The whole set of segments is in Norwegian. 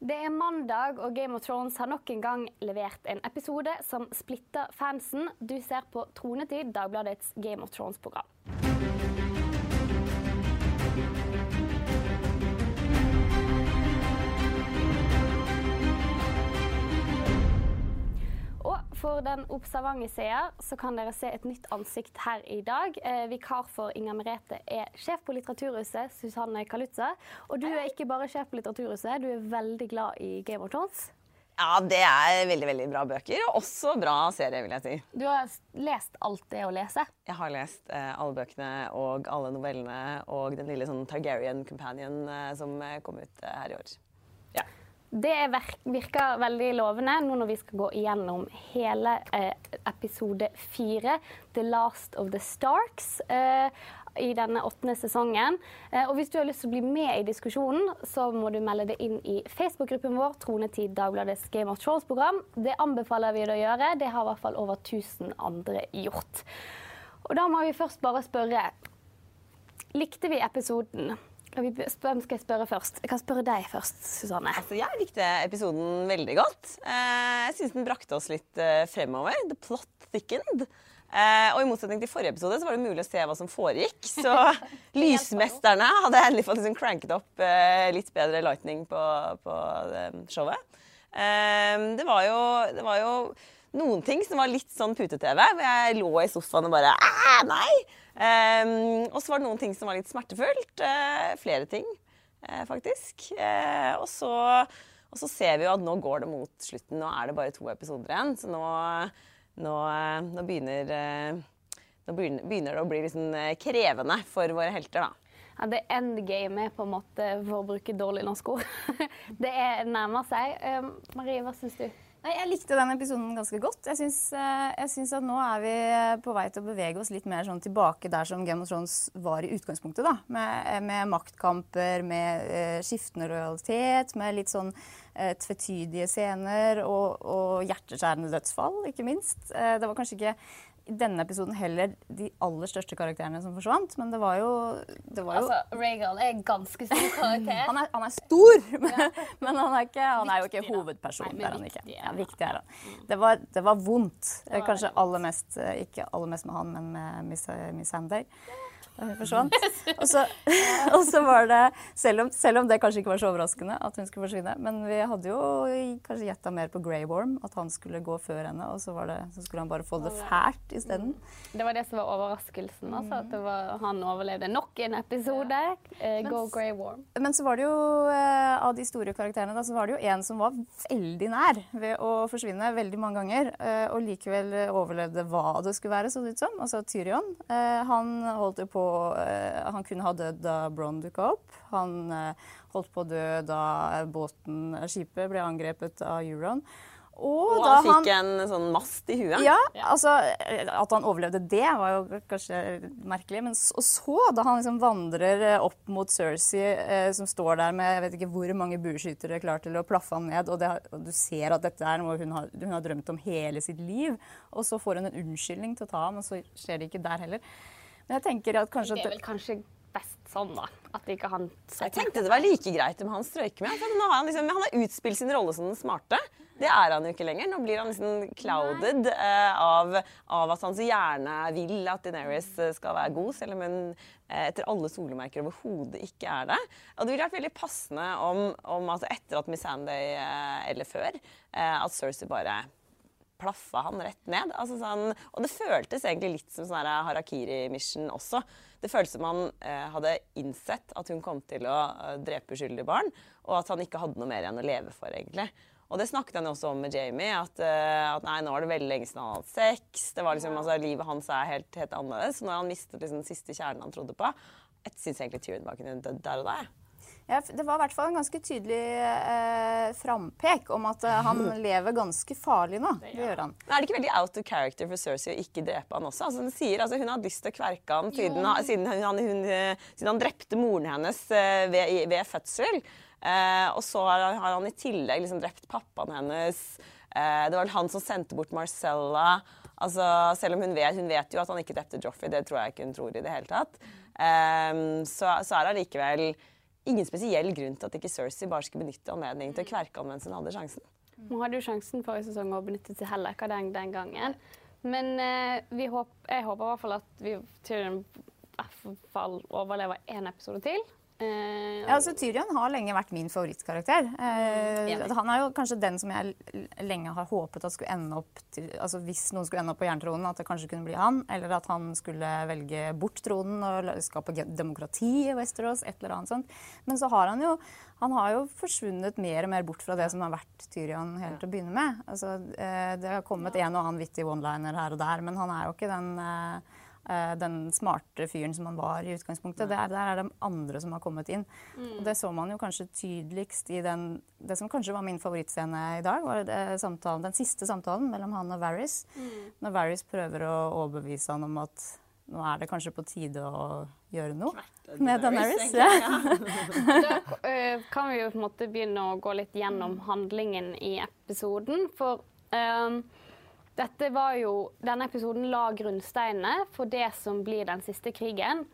Det er mandag, og Game of Thrones har nok en gang levert en episode som splitter fansen. Du ser på Tronetid, Dagbladets Game of Thrones-program. For den observante seer så kan dere se et nytt ansikt her i dag. Eh, vikar for Inga Merete er sjef på Litteraturhuset, Susanne Kalutza. Og du er ikke bare sjef på Litteraturhuset, du er veldig glad i Game of Thrones. Ja, det er veldig veldig bra bøker, og også bra serie, vil jeg si. Du har lest alt det å lese? Jeg har lest eh, alle bøkene og alle novellene og den lille sånn Targaryen Companion eh, som eh, kom ut eh, her i år. Det virker veldig lovende nå når vi skal gå igjennom hele eh, episode fire, The Last of the Starks, eh, i denne åttende sesongen. Eh, og hvis du har lyst til å bli med i diskusjonen, så må du melde deg inn i Facebook-gruppen vår, Tronetid Dagbladets Game of Thrones-program. Det anbefaler vi deg å gjøre. Det har i hvert fall over 1000 andre gjort. Og da må vi først bare spørre Likte vi episoden? Hvem skal jeg spørre først? Jeg kan spørre deg først, Susanne. Altså, jeg likte episoden veldig godt. Eh, jeg syns den brakte oss litt eh, fremover. The plot thickened. Eh, og i motsetning til forrige episode så var det mulig å se hva som foregikk. Så lysmesterne hadde endelig fått liksom cranket opp litt bedre lightning på, på showet. Det, var jo, det var jo noen ting som var litt sånn pute-TV, hvor jeg lå i sofaen og bare nei! Eh, og så var det noen ting som var litt smertefullt. Uh, flere ting, uh, faktisk. Uh, og så og så ser vi jo at nå går det mot slutten. Nå er det bare to episoder igjen. Så nå, nå, nå, begynner, nå begynner, det å bli liksom krevende for våre helter, da. Ja, det endgame er på en måte, for å bruke dårlig norsk ord. det er nærmer seg. Eh, Marie, hva syns du? Nei, jeg likte den episoden ganske godt. Jeg syns, eh, at nå er vi på vei til å bevege oss litt mer sånn tilbake der som Game of Thrones var i utgangspunktet. da. Med, med maktkamper, med eh, skiftende lojalitet, med litt sånn eh, tvetydige scener og, og hjerteskjærende dødsfall, ikke minst. Eh, det var kanskje ikke i denne episoden heller de aller største karakterene som forsvant, men det var jo, det var jo Altså, Regal er en ganske stor karakter. han er, han er stor, men, men han, er ikke, han er jo ikke hovedpersonen. hovedperson. Nei, ikke. viktig er Ja, viktig er han. Det var, det var vondt. Eh, Kanskje aller mest, eh, ikke aller mest med han, men med Miss, Miss Sander. Da hun forsvant. Og så, og så var det, selv om, selv om det kanskje ikke var så overraskende at hun skulle forsvinne, men vi hadde jo kanskje gjetta mer på Grey Worm, at han skulle gå før henne, og så, var det, så skulle han bare få det fælt isteden. Det var det som var overraskelsen. Altså, at det var, han overlevde nok en episode. Eh, Go Mens- Grey Worm. Men så var det jo, eh, av de store karakterene, da, så var det jo en som var veldig nær ved å forsvinne veldig mange ganger, eh, og likevel overlevde hva det skulle være, så det ut som. Altså Tyrion. Eh, han holdt jo på eh, Han kunne ha dødd da Bronn dukka opp. Han uh, holdt på å dø da båten, skipet, ble angrepet av Euron. Og, Og da han fikk en sånn mast i huet. ja, altså At han overlevde det, var jo kanskje merkelig. Men så, og så, da han liksom vandrer eh, opp mot Cersei, eh, som står der med jeg vet ikke hvor mange bueskyttere klar til å plaffe han ned, og, det, og du ser at dette er noe hun har, hun har drømt om hele sitt liv, og så får hun en unnskyldning til å ta ham, og så skjer det ikke der heller. Men jeg tenker at kanskje Det er vel kanskje best sånn, da. At ikke han Jeg tenkte det var like greit om han strøyker med. For nå har han, liksom, han har utspilt sin rolle som den smarte. Det er han jo ikke lenger. Nå blir han liksom clouded eh, av, av at han så gjerne vil at Deneris skal være god, selv om hun eh, etter alle solemerker overhodet ikke er det. Og det ville vært veldig passende om, om altså etter at Missandei, eh, eller før, eh, at Cersei bare plaffa han rett ned. Altså sånn, og det føltes egentlig litt som sånn harakiri-mission også. Det føltes som han eh, hadde innsett at hun kom til å eh, drepe uskyldige barn, og at han ikke hadde noe mer igjen å leve for, egentlig. Og det snakket han også om med Jamie, at, eh, at nei, nå er det veldig lenge siden han hadde hatt sex. Det var liksom, altså, Livet hans er helt, helt annerledes. Når han mistet liksom, den siste kjernen han trodde på Jeg syns egentlig Tyrion var kunne dødd der og da. Ja, det var i hvert fall en ganske tydelig eh, frampek om at eh, han lever ganske farlig nå. Det gjør han. Men er det ikke veldig out of character for Cersei å ikke drepe han også? Altså, hun sier altså, hun hadde lyst til å kverke han siden, han- siden, han, hun, eh, siden han drepte moren hennes eh, ved, ved fødsel. Eh, og så har, han- har han i tillegg liksom drept pappaen hennes. Eh, det var han som sendte bort Marcella. Altså, selv om hun vet, hun vet jo at han ikke drepte Joffrey, det tror jeg ikke hun tror i det hele tatt. Eh, så, så er det allikevel ingen spesiell grunn til at ikke Cersei bare skulle benytte anledningen til å kverke han mens hun hadde sjansen. Hun hadde jo sjansen forrige sesong å benytte seg heller ikke den, den gangen. Men eh, håp, jeg håper i hvert fall at vi Tyrion i hvert fall overlever én episode til. Uh, ja, altså Tyrion har lenge vært min favorittkarakter. Uh, han er jo kanskje den som jeg lenge har håpet at skulle ende opp til, altså Hvis noen skulle ende opp på jerntronen, at det kanskje kunne bli han. Eller at han skulle velge bort tronen og skape demokrati i Westeros. et eller annet sånt. Men så har han jo han har jo forsvunnet mer og mer bort fra det som har vært Tyrion helt til å begynne med. Altså, uh, det har kommet en og annen vittig one-liner her og der, men han er jo ikke den Eh, den smarte fyren som han var i utgangspunktet. Der, der, er det andre som har kommet inn. Mm. Og det så man jo kanskje tydeligst i den, det som kanskje var min favorittscene i dag, var samtalen, den siste samtalen mellom han og Varys. Mm. Når Varys prøver å overbevise han om at nå er det kanskje på tide å gjøre noe med Daenerys. Ja. da uh, kan vi jo på en måte begynne å gå litt gjennom handlingen i episoden. For um, dette var jo, Denne episoden la grunnsteinene for det som blir den siste krigen.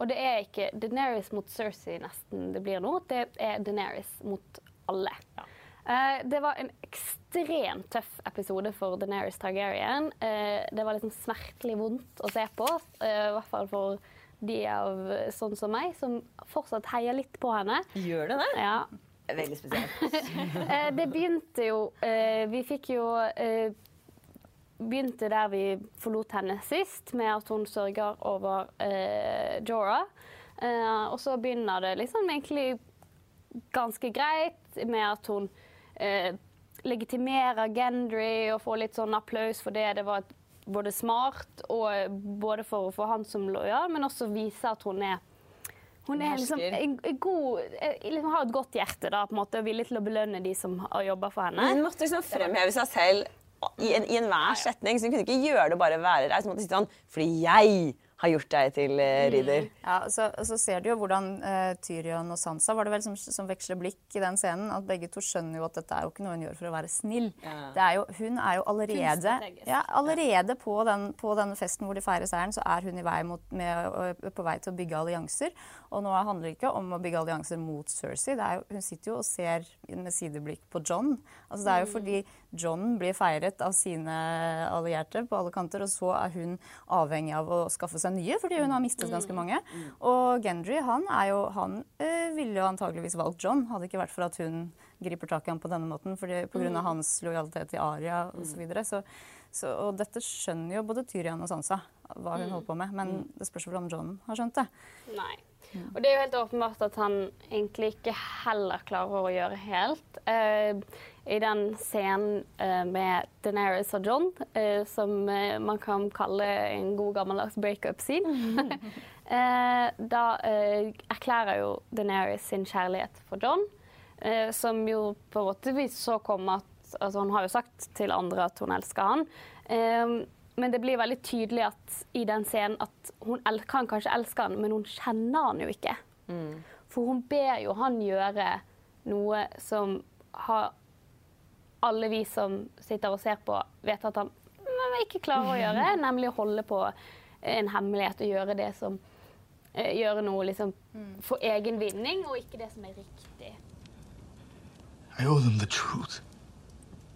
Og det er ikke Deneris mot Cersei nesten det blir nå, det er Deneris mot alle. Ja. Uh, det var en ekstremt tøff episode for Deneris Targaryen. Uh, det var liksom smertelig vondt å se på, uh, i hvert fall for de av sånn som meg, som fortsatt heier litt på henne. Gjør det det? Ja. Veldig spesielt. det begynte jo Vi fikk jo begynte der vi forlot henne sist, med at hun sørger over eh, Jorah. Eh, og så begynner det liksom egentlig ganske greit med at hun eh, legitimerer Gendry og får litt sånn applaus for det. Det var både smart og både for, for han som lojal, men også vise at hun er hun er liksom en, en god, liksom har et godt hjerte da, på en måte, og villig til å belønne de som har jobba for henne. Hun måtte liksom fremheve seg selv i, en, i enhver setning. Så hun kunne ikke gjøre det bare være raus. Hun måtte si sånn Fordi jeg har gjort deg til uh, ridder. Mm. Ja, så, så, ser du jo hvordan uh, Tyrion og Sansa var det vel som, som, veksler blikk i den scenen. At begge to skjønner jo at dette er jo ikke noe hun gjør for å være snill. Ja. Er jo, hun er jo allerede, ja, allerede på, den, på denne festen hvor de feirer seieren, så er hun vei mot, med, på vei til å bygge allianser. Og nå handler det ikke om å bygge allianser mot Cersei. Jo, hun sitter jo og ser med sideblikk på John. Altså, det er jo mm. fordi John blir feiret av sine allierte på alle kanter, og så er hun avhengig av å skaffe seg nye fordi hun har mistet mm. ganske mange. Mm. Og Gendry han, er jo, han øh, ville jo antageligvis valgt John, hadde det ikke vært for at hun griper tak i ham på denne måten fordi, på grunn av hans lojalitet til Aria osv. Så, videre. så så, og dette skjønner jo både Tyrian og Sansa hva hun mm. holder på med, men det spørs vel om John har skjønt det. Nei. Og det er jo helt åpenbart at han egentlig ikke heller klarer å gjøre helt. Uh, I den scenen uh, med Deneris og John, uh, som man kan kalle en god gammeldags breakup-scene, da erklærer jo Deneris sin kjærlighet for John, som jo på måte så kom at altså Hun har jo sagt til andre at hun elsker han. Men det blir veldig tydelig at i den scenen at hun kan kanskje elske han, men hun kjenner han jo ikke. Mm. For hun ber jo han gjøre noe som har alle vi som sitter og ser på, vet at han ikke klarer å gjøre, nemlig å holde på en hemmelighet og gjøre det som uh, Gjøre noe liksom mm. for egen vinning, og ikke det som er riktig. I owe them the truth.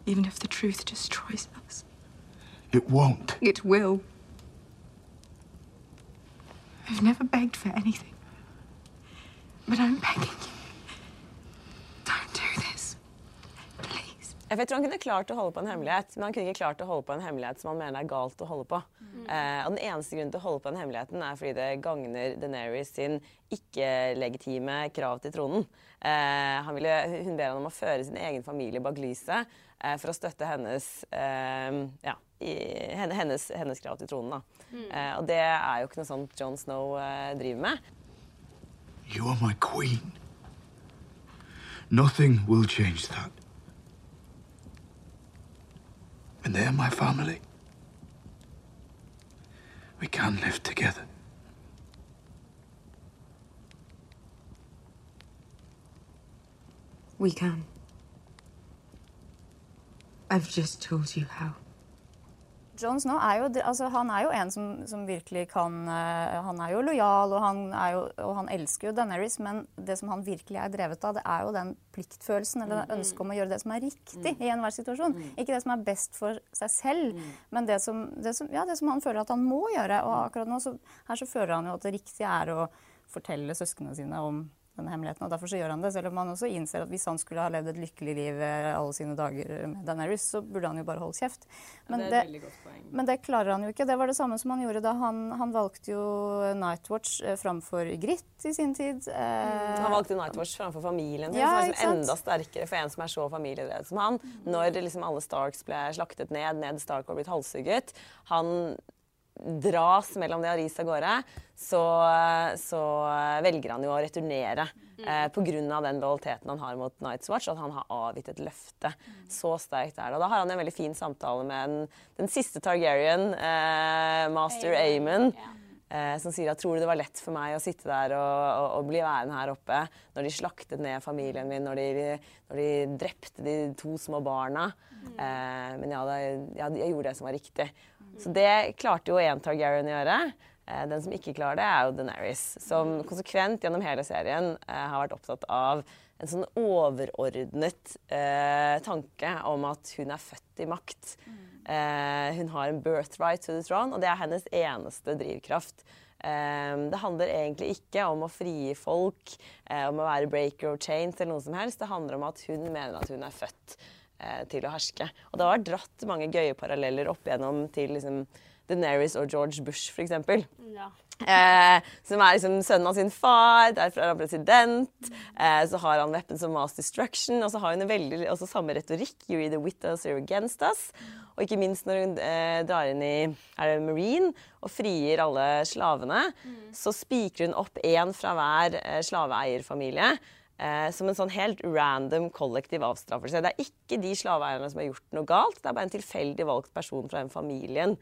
Even if the truth destroys us. It won't. It will. I've never begged for anything. But I'm begging you. Jeg tror han kunne klart å holde på en hemmelighet, men han kunne ikke klart å holde på en hemmelighet som han mener er galt å holde på. Mm. Eh, og Den eneste grunnen til å holde på den hemmeligheten er fordi det gagner Deneris sin ikke-legitime krav til tronen. Eh, ville, hun ber han om å føre sin egen familie bak lyset eh, for å støtte hennes eh, ja, hennes, hennes, krav til tronen. Mm. Uh, og det er jo ikke noe sånt John Snow uh, driver med. You are my queen. Nothing will change that. And they are my family. We can live together. We can. I've just told you how. Jon Snow er jo, altså, han er jo en som, som virkelig kan uh, Han er jo lojal, og han, er jo, og han elsker jo Daenerys, men det som han virkelig er drevet av, det er jo den pliktfølelsen, eller mm. ønsket om å gjøre det som er riktig i enhver situasjon. Ikke det som er best for seg selv, men det som, det, som, ja, det som han føler at han må gjøre. Og akkurat nå, så, her så føler han jo at det riktige er å fortelle søsknene sine om denne hemmeligheten, og Derfor så gjør han det, selv om han også innser at hvis han skulle ha levd et lykkelig liv eh, alle sine dager med Daenerys, så burde han jo bare holde kjeft. Men det er det, et veldig godt poeng. men det klarer han jo ikke. Det var det samme som han gjorde da han, han valgte jo Nightwatch eh, framfor Grit i sin tid. Mm. Han valgte Nightwatch framfor familien sin, Ja, som er liksom enda sterkere for en som er så familiedrevet som han. Når liksom alle Starks ble slaktet ned, Ned Stark var blitt halshugget, han dras mellom det og ris av gårde, så, så velger han jo å returnere. Eh, på grunn av den lojaliteten han har mot Night's Watch, at han har avgitt et løfte. Så sterkt er det. Og da har han en veldig fin samtale med den, den siste Targaryen, eh, master Aemon. Ja. Eh, som sier at tror du det var lett for meg å sitte der og, og, og bli værende her oppe når de slaktet ned familien min, når de, når de drepte de to små barna. Eh, men ja, da, ja, jeg gjorde det som var riktig. Så det klarte jo én Targaryen å gjøre. Eh, den som ikke klarer det, er jo Deneris, som konsekvent gjennom hele serien eh, har vært opptatt av en sånn overordnet eh, tanke om at hun er født i makt. Eh, hun har en birthright to the throne, og det er hennes eneste drivkraft. Eh, det handler egentlig ikke om å frigi folk, eh, om å være breaker of chains eller noe som helst. Det handler om at hun mener at hun er født til å herske. Og det har vært dratt mange gøye paralleller opp igjennom til liksom, Daenerys og George Bush, f.eks. Ja. Eh, som er liksom sønnen av sin far. Derfor er han president. Eh, så har han weapons of mass destruction. Og så har hun en veldig, også samme retorikk. You're either with us or against us. Og ikke minst når hun eh, drar inn i er det Marine og frier alle slavene, så spikrer hun opp én fra hver eh, slaveeierfamilie. Eh, som en sånn helt random kollektiv avstraffelse. Det er ikke de slaveeierne som har gjort noe galt, det er bare en tilfeldig valgt person fra den familien.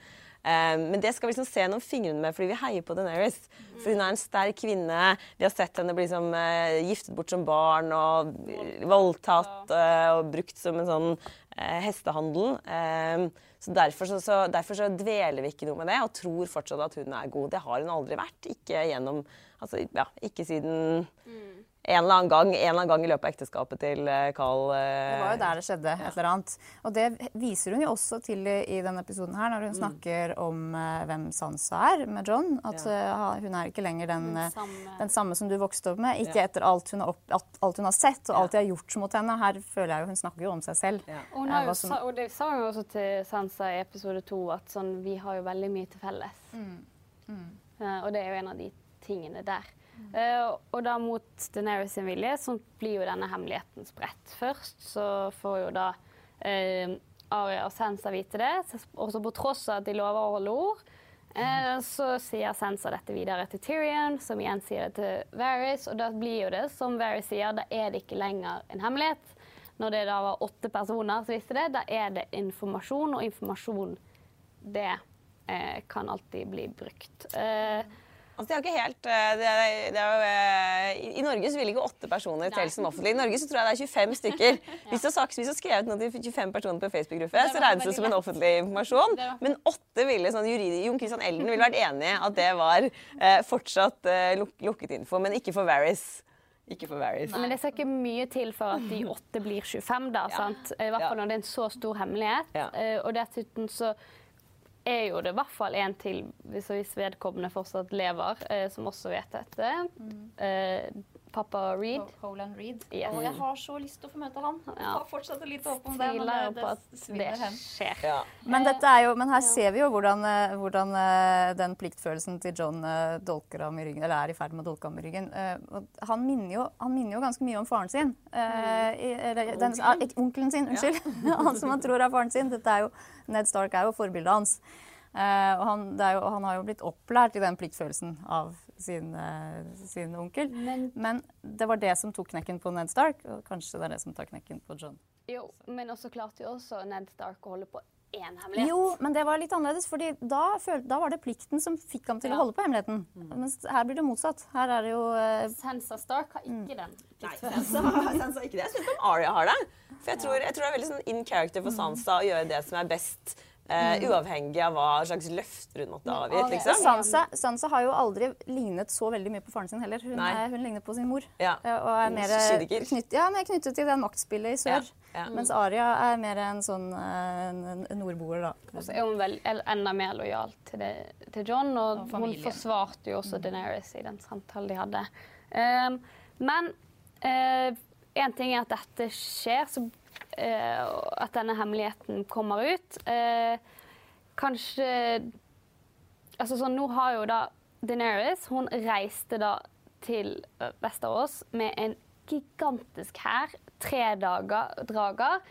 Eh, men det skal vi liksom se gjennom fingrene med fordi vi heier på Daenerys. For hun er en sterk kvinne. Vi har sett henne bli liksom, eh, giftet bort som barn og eh, voldtatt eh, og brukt som en sånn eh, hestehandel. Eh, så derfor så, så derfor så dveler vi ikke noe med det og tror fortsatt at hun er god. Det har hun aldri vært. Ikke gjennom Altså, ja, ikke siden en eller annen gang, en eller annen gang i løpet av ekteskapet til eh, Carl. eh, Det var jo der det skjedde et eller annet. Og det viser hun jo også til i denne episoden her, når hun snakker om eh, hvem Sansa er med John. At ja. hun er ikke lenger den, Den samme- den samme som du vokste opp med. Ikke Ja. etter alt hun, har opp, alt hun har sett og alt de har gjort mot henne. Her føler jeg jo hun snakker jo om seg selv. Ja. Og, hun har jo, som- sa, og det sa hun jo også til Sansa i episode to, at sånn, vi har jo veldig mye til felles. Eh, og det er jo en av de tingene der. Eh, og da mot Daenerys sin vilje, så blir jo denne hemmeligheten spredt. Først så får jo da uh, Arya og Sansa vite det, også på tross av at de lover å holde ord, Uh, så sier Sansa dette videre til Tyrion, som igjen sier det til Varys, og da blir jo det, som Varys sier, da er det ikke lenger en hemmelighet. Når det da var åtte personer som visste det, da er det informasjon, og informasjon, det eh, kan alltid bli brukt. Eh, Altså, det er jo ikke helt eh, det er, det er jo, eh, i, Norge så vil ikke åtte personer telle som offentlig. I Norge så tror jeg det er 25 stykker. Hvis du har, sagt, hvis du har skrevet noe til 25 personer på en Facebook-gruppe, så regnes det som en offentlig informasjon. Men åtte ville sånn juridisk Jon Christian Elden ville vært enig i at det var eh, fortsatt eh, luk, lukket info, men ikke for Varys. Ikke for Varys. Men det skal ikke mye til for at de åtte blir 25, da. sant? I hvert fall når det er en så stor hemmelighet. Ja. Eh, og dessuten så er jo det i hvert fall en til, hvis, hvis vedkommende fortsatt lever, eh, som også vet dette. Eh, pappa Reed. Holand Reed. Yes. Og jeg har så lyst til å få møte han. Jeg har fortsatt litt håp om det, men det, det det skjer. Ja. Men, dette er jo, men her ser vi jo hvordan, eh, hvordan eh, den pliktfølelsen til John eh, dolker ham i ryggen, eller er i ferd med å dolke ham i ryggen. Han, minner jo, han minner jo ganske mye om faren sin. Eh, eller, den, ah, onkelen sin, unnskyld. han som han tror er faren sin. Dette er jo, Ned Stark er jo forbildet hans. Eh, og han, det er jo, han har jo blitt opplært i den pliktfølelsen av sin, eh, sin onkel. Men- Men det var det som tok knekken på Ned Stark, og kanskje det er det som tar knekken på John. Jo, men også klarte jo også Ned Stark å holde på én hemmelighet. Jo, men det var litt annerledes, fordi da, da var det plikten som fikk ham til Ja. å holde på hemmeligheten. Mens her blir det motsatt. Her er det jo eh, Sansa Stark har ikke den. Nei, Sansa, Sansa ikke det. Jeg syns om Arya har det. For jeg tror, jeg tror det er veldig sånn in character for Sansa å gjøre det som er best Eh, uavhengig av hva slags løfter hun måtte ha avgitt. Liksom. Sansa, Sansa har jo aldri lignet så veldig mye på faren sin heller. Hun, er, hun ligner på sin mor. Ja. Eh, Og er mer knytt, ja, mer knyttet til den maktspillet i sør. Ja, ja. Mens Aria er mer en sånn eh, en, en nordboer, da. Og så er hun vel enda mer lojal til, det, til John, og, Og hun forsvarte jo også Daenerys i den samtalen de hadde. Um, men én ting er at dette skjer, så, eh, at denne hemmeligheten kommer ut. Eh, kanskje Altså sånn, nå har jo da Daenerys Hun reiste da til eh, Vesterås med en gigantisk hær. Tre dager, drager.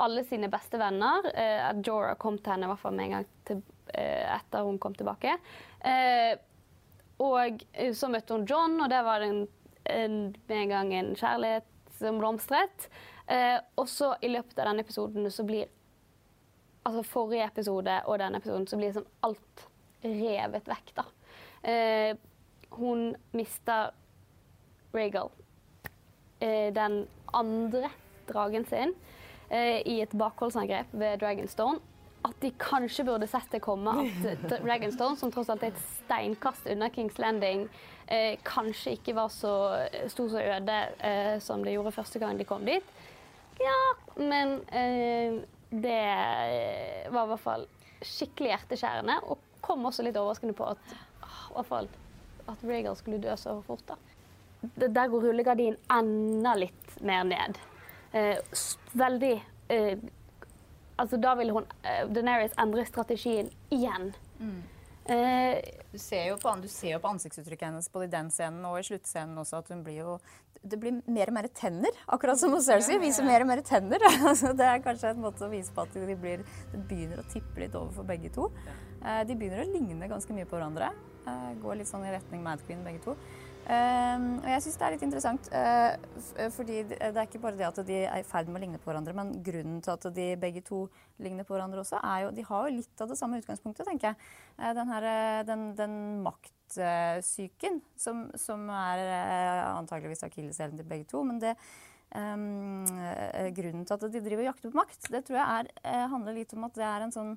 Alle sine beste venner. Eh, Jorah kom til henne i hvert fall med en gang til, eh, etter hun kom tilbake. Eh, og eh, så møtte hun John, og det var en, en, med en gang en kjærlighet som blomstret. Eh, og så i løpet av denne episoden så blir altså forrige episode og denne episoden så blir sånn alt revet vekk, da. Eh, hun mister Regal, eh, den andre dragen sin, eh, i et bakholdsangrep ved Dragonstone. At de kanskje burde sett det komme at Dragonstone, som tross alt er et steinkast unna Kings Landing, eh, kanskje ikke var så, sto så øde eh, som det gjorde første gang de kom dit. Ja, men eh, det var i hvert fall skikkelig hjerteskjærende, og kom også litt overraskende på at, ah, i at Regal skulle dø så fort. da. Der går rullegardinen enda litt mer ned. Eh, veldig eh, Altså, da vil hun eh, Daenerys endre strategien igjen. Eh, Du ser, jo på, du ser jo på ansiktsuttrykket hennes både i den scenen og i sluttscenen også at hun blir jo Det blir mer og mer tenner, akkurat som hos Cersei. Viser mer og mer tenner. Altså, det er kanskje en måte å vise på at de blir, det begynner å tippe litt over for begge to. Eh, de begynner å ligne ganske mye på hverandre. Eh, går litt sånn i retning Mad Queen, begge to. Eh, og jeg syns det er litt interessant, uh, fordi det er ikke bare det at de er i ferd med å ligne på hverandre, men grunnen til at de begge to ligner på hverandre også, er jo De har jo litt av det samme utgangspunktet, tenker jeg. Uh, den, her, den, den maktsyken som, som er antakeligvis akilleshælen til begge to. Men det um, grunnen til at de driver og jakter på makt, det tror jeg er, handler litt om at det er en sånn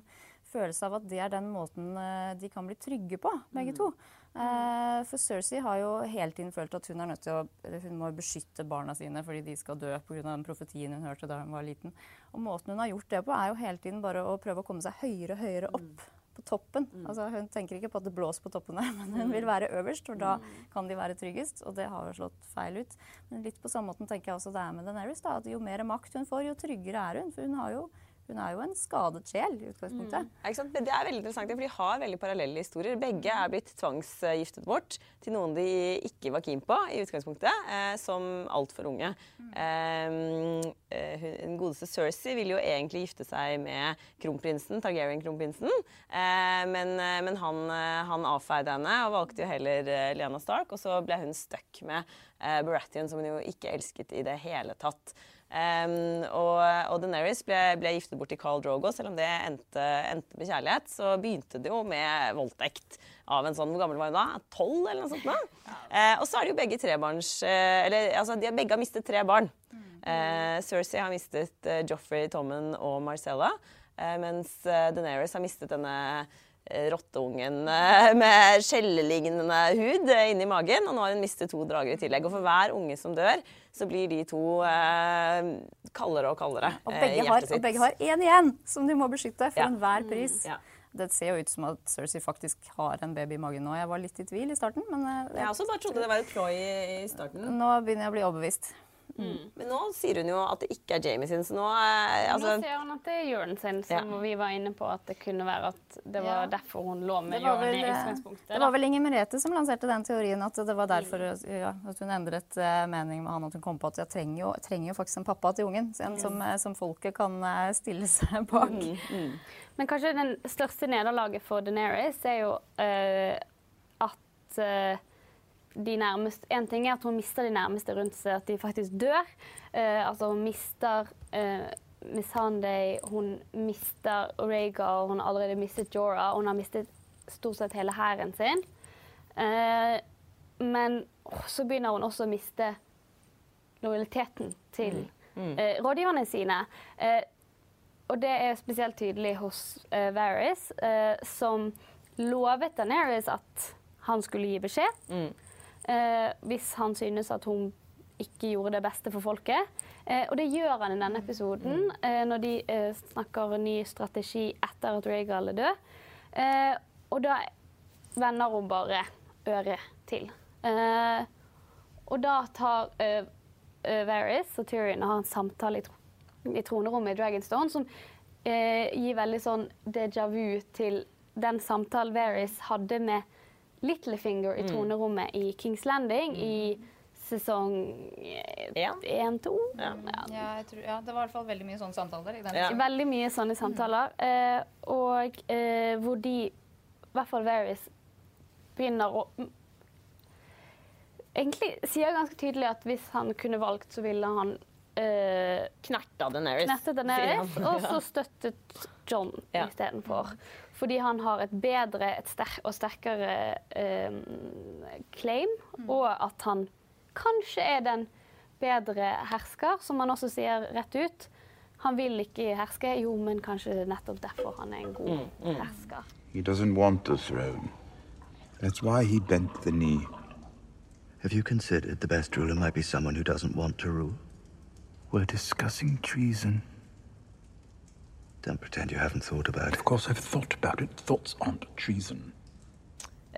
følelse av at det er den måten de kan bli trygge på, begge to. Eh, for Cersei har jo hele tiden følt at hun er nødt til å hun må beskytte barna sine fordi de skal dø pga. den profetien hun hørte da hun var liten. Og måten hun har gjort det på, er jo hele tiden bare å prøve å komme seg høyere og høyere opp på toppen. Altså, hun tenker ikke på at det blåser på toppene, men hun vil være øverst, for da kan de være tryggest. Og det har jo slått feil ut. Men litt på samme måten tenker jeg også det er med Daenerys. Da, at jo mer makt hun får, jo tryggere er hun. For hun, har jo, hun er jo en skadet sjel i utgangspunktet. Ja, sant? Men Det er veldig interessant, for de har veldig parallelle historier. Begge er blitt tvangsgiftet bort til noen de ikke var keen på i utgangspunktet, eh, som altfor unge. Mm. eh, hun- godeste Cersei ville jo egentlig gifte seg med kronprinsen, Targaryen-kronprinsen, eh, men, eh, men han, eh, han avfeide henne og valgte jo heller Lena Stark, og så ble hun stuck med eh, Baratheon, som hun jo ikke elsket i det hele tatt. Um, og, og Daenerys ble, ble giftet bort til Carl Drogo. Selv om det endte, endte med kjærlighet, så begynte det jo med voldtekt av en sånn Hvor gammel var hun da? Tolv, eller noe sånt? Da? Uh, og så er det jo begge trebarns uh, Eller altså, de har begge har mistet tre barn. Uh, Cersei har mistet uh, Joffrey, Tommen og Marcella, mens Daenerys har mistet denne rotteungen eh, med skjellelignende hud eh, inni magen. Og nå har hun mistet to drager i tillegg. Og for hver unge som dør, så blir de to eh, kaldere og kaldere Og eh, begge, har, og begge har én igjen som de må beskytte for Ja. enhver pris. Ja. Det ser jo ut som at Cersei faktisk har en baby i magen nå. Jeg var litt i tvil i starten, men Jeg, Jeg også bare trodde det var et ploy i starten. nå begynner jeg å bli overbevist. Men nå sier hun jo at det ikke er Jamie sin, så nå eh, altså, nå sier hun at det er Jørn sin, som vi var inne på at det kunne være at det var Ja. derfor hun lå med Det Jørn i eh, utgangspunktet. det var vel Inger Merete som lanserte den teorien at det var derfor ja, at hun endret uh, mening med han. At hun kom på at jeg trenger jo, trenger jo faktisk en pappa til ungen. En som, mm. som folket kan uh, stille seg bak. Men kanskje den største nederlaget for Daenerys er jo uh, at de nærmeste En ting er at hun mister de nærmeste rundt seg, at de faktisk dør. Eh, altså hun mister uh, Missandei, hun mister Rhaegar, hun har allerede mistet Jorah, hun har mistet stort sett hele hæren sin. Eh, men så begynner hun også å miste lojaliteten til eh, rådgiverne sine. Eh, og det er spesielt tydelig hos uh, Varys, eh, som lovet Daenerys at han skulle gi beskjed eh, hvis han synes at hun ikke gjorde det beste for folket. Eh, og det gjør han i denne episoden, eh, når de eh, snakker ny strategi etter at Rhaegal er død. Eh, og da vender hun bare øret til. Eh, og da tar eh, Varys og Tyrion og har en samtale i, tro i tronerommet i Dragonstone som eh, gir veldig sånn déjà vu til den samtalen Varys hadde med Littlefinger i tronerommet i Kings Landing i sesong En? én-to. Ja. Ja, jeg tror, ja, det var i hvert fall veldig mye sånne samtaler. i Ja. Veldig mye sånne samtaler. Eh, og eh, hvor de, i hvert fall Varys, begynner å mm, Egentlig sier ganske tydelig at hvis han kunne valgt, så ville han eh, Knerta knettet Daenerys, og så støttet John Ja. istedenfor. Fordi han har et bedre et sterk, og sterkere eh, claim, og at han kanskje er den bedre hersker, som han også sier rett ut. Han vil ikke herske, jo, men kanskje nettopp derfor han er en god hersker. He doesn't want the throne. That's why he bent the knee. Have you considered the best ruler might be someone who doesn't want to rule? We're discussing treason. Don't pretend you haven't thought about it. Of course, I've thought about it. Thoughts aren't treason.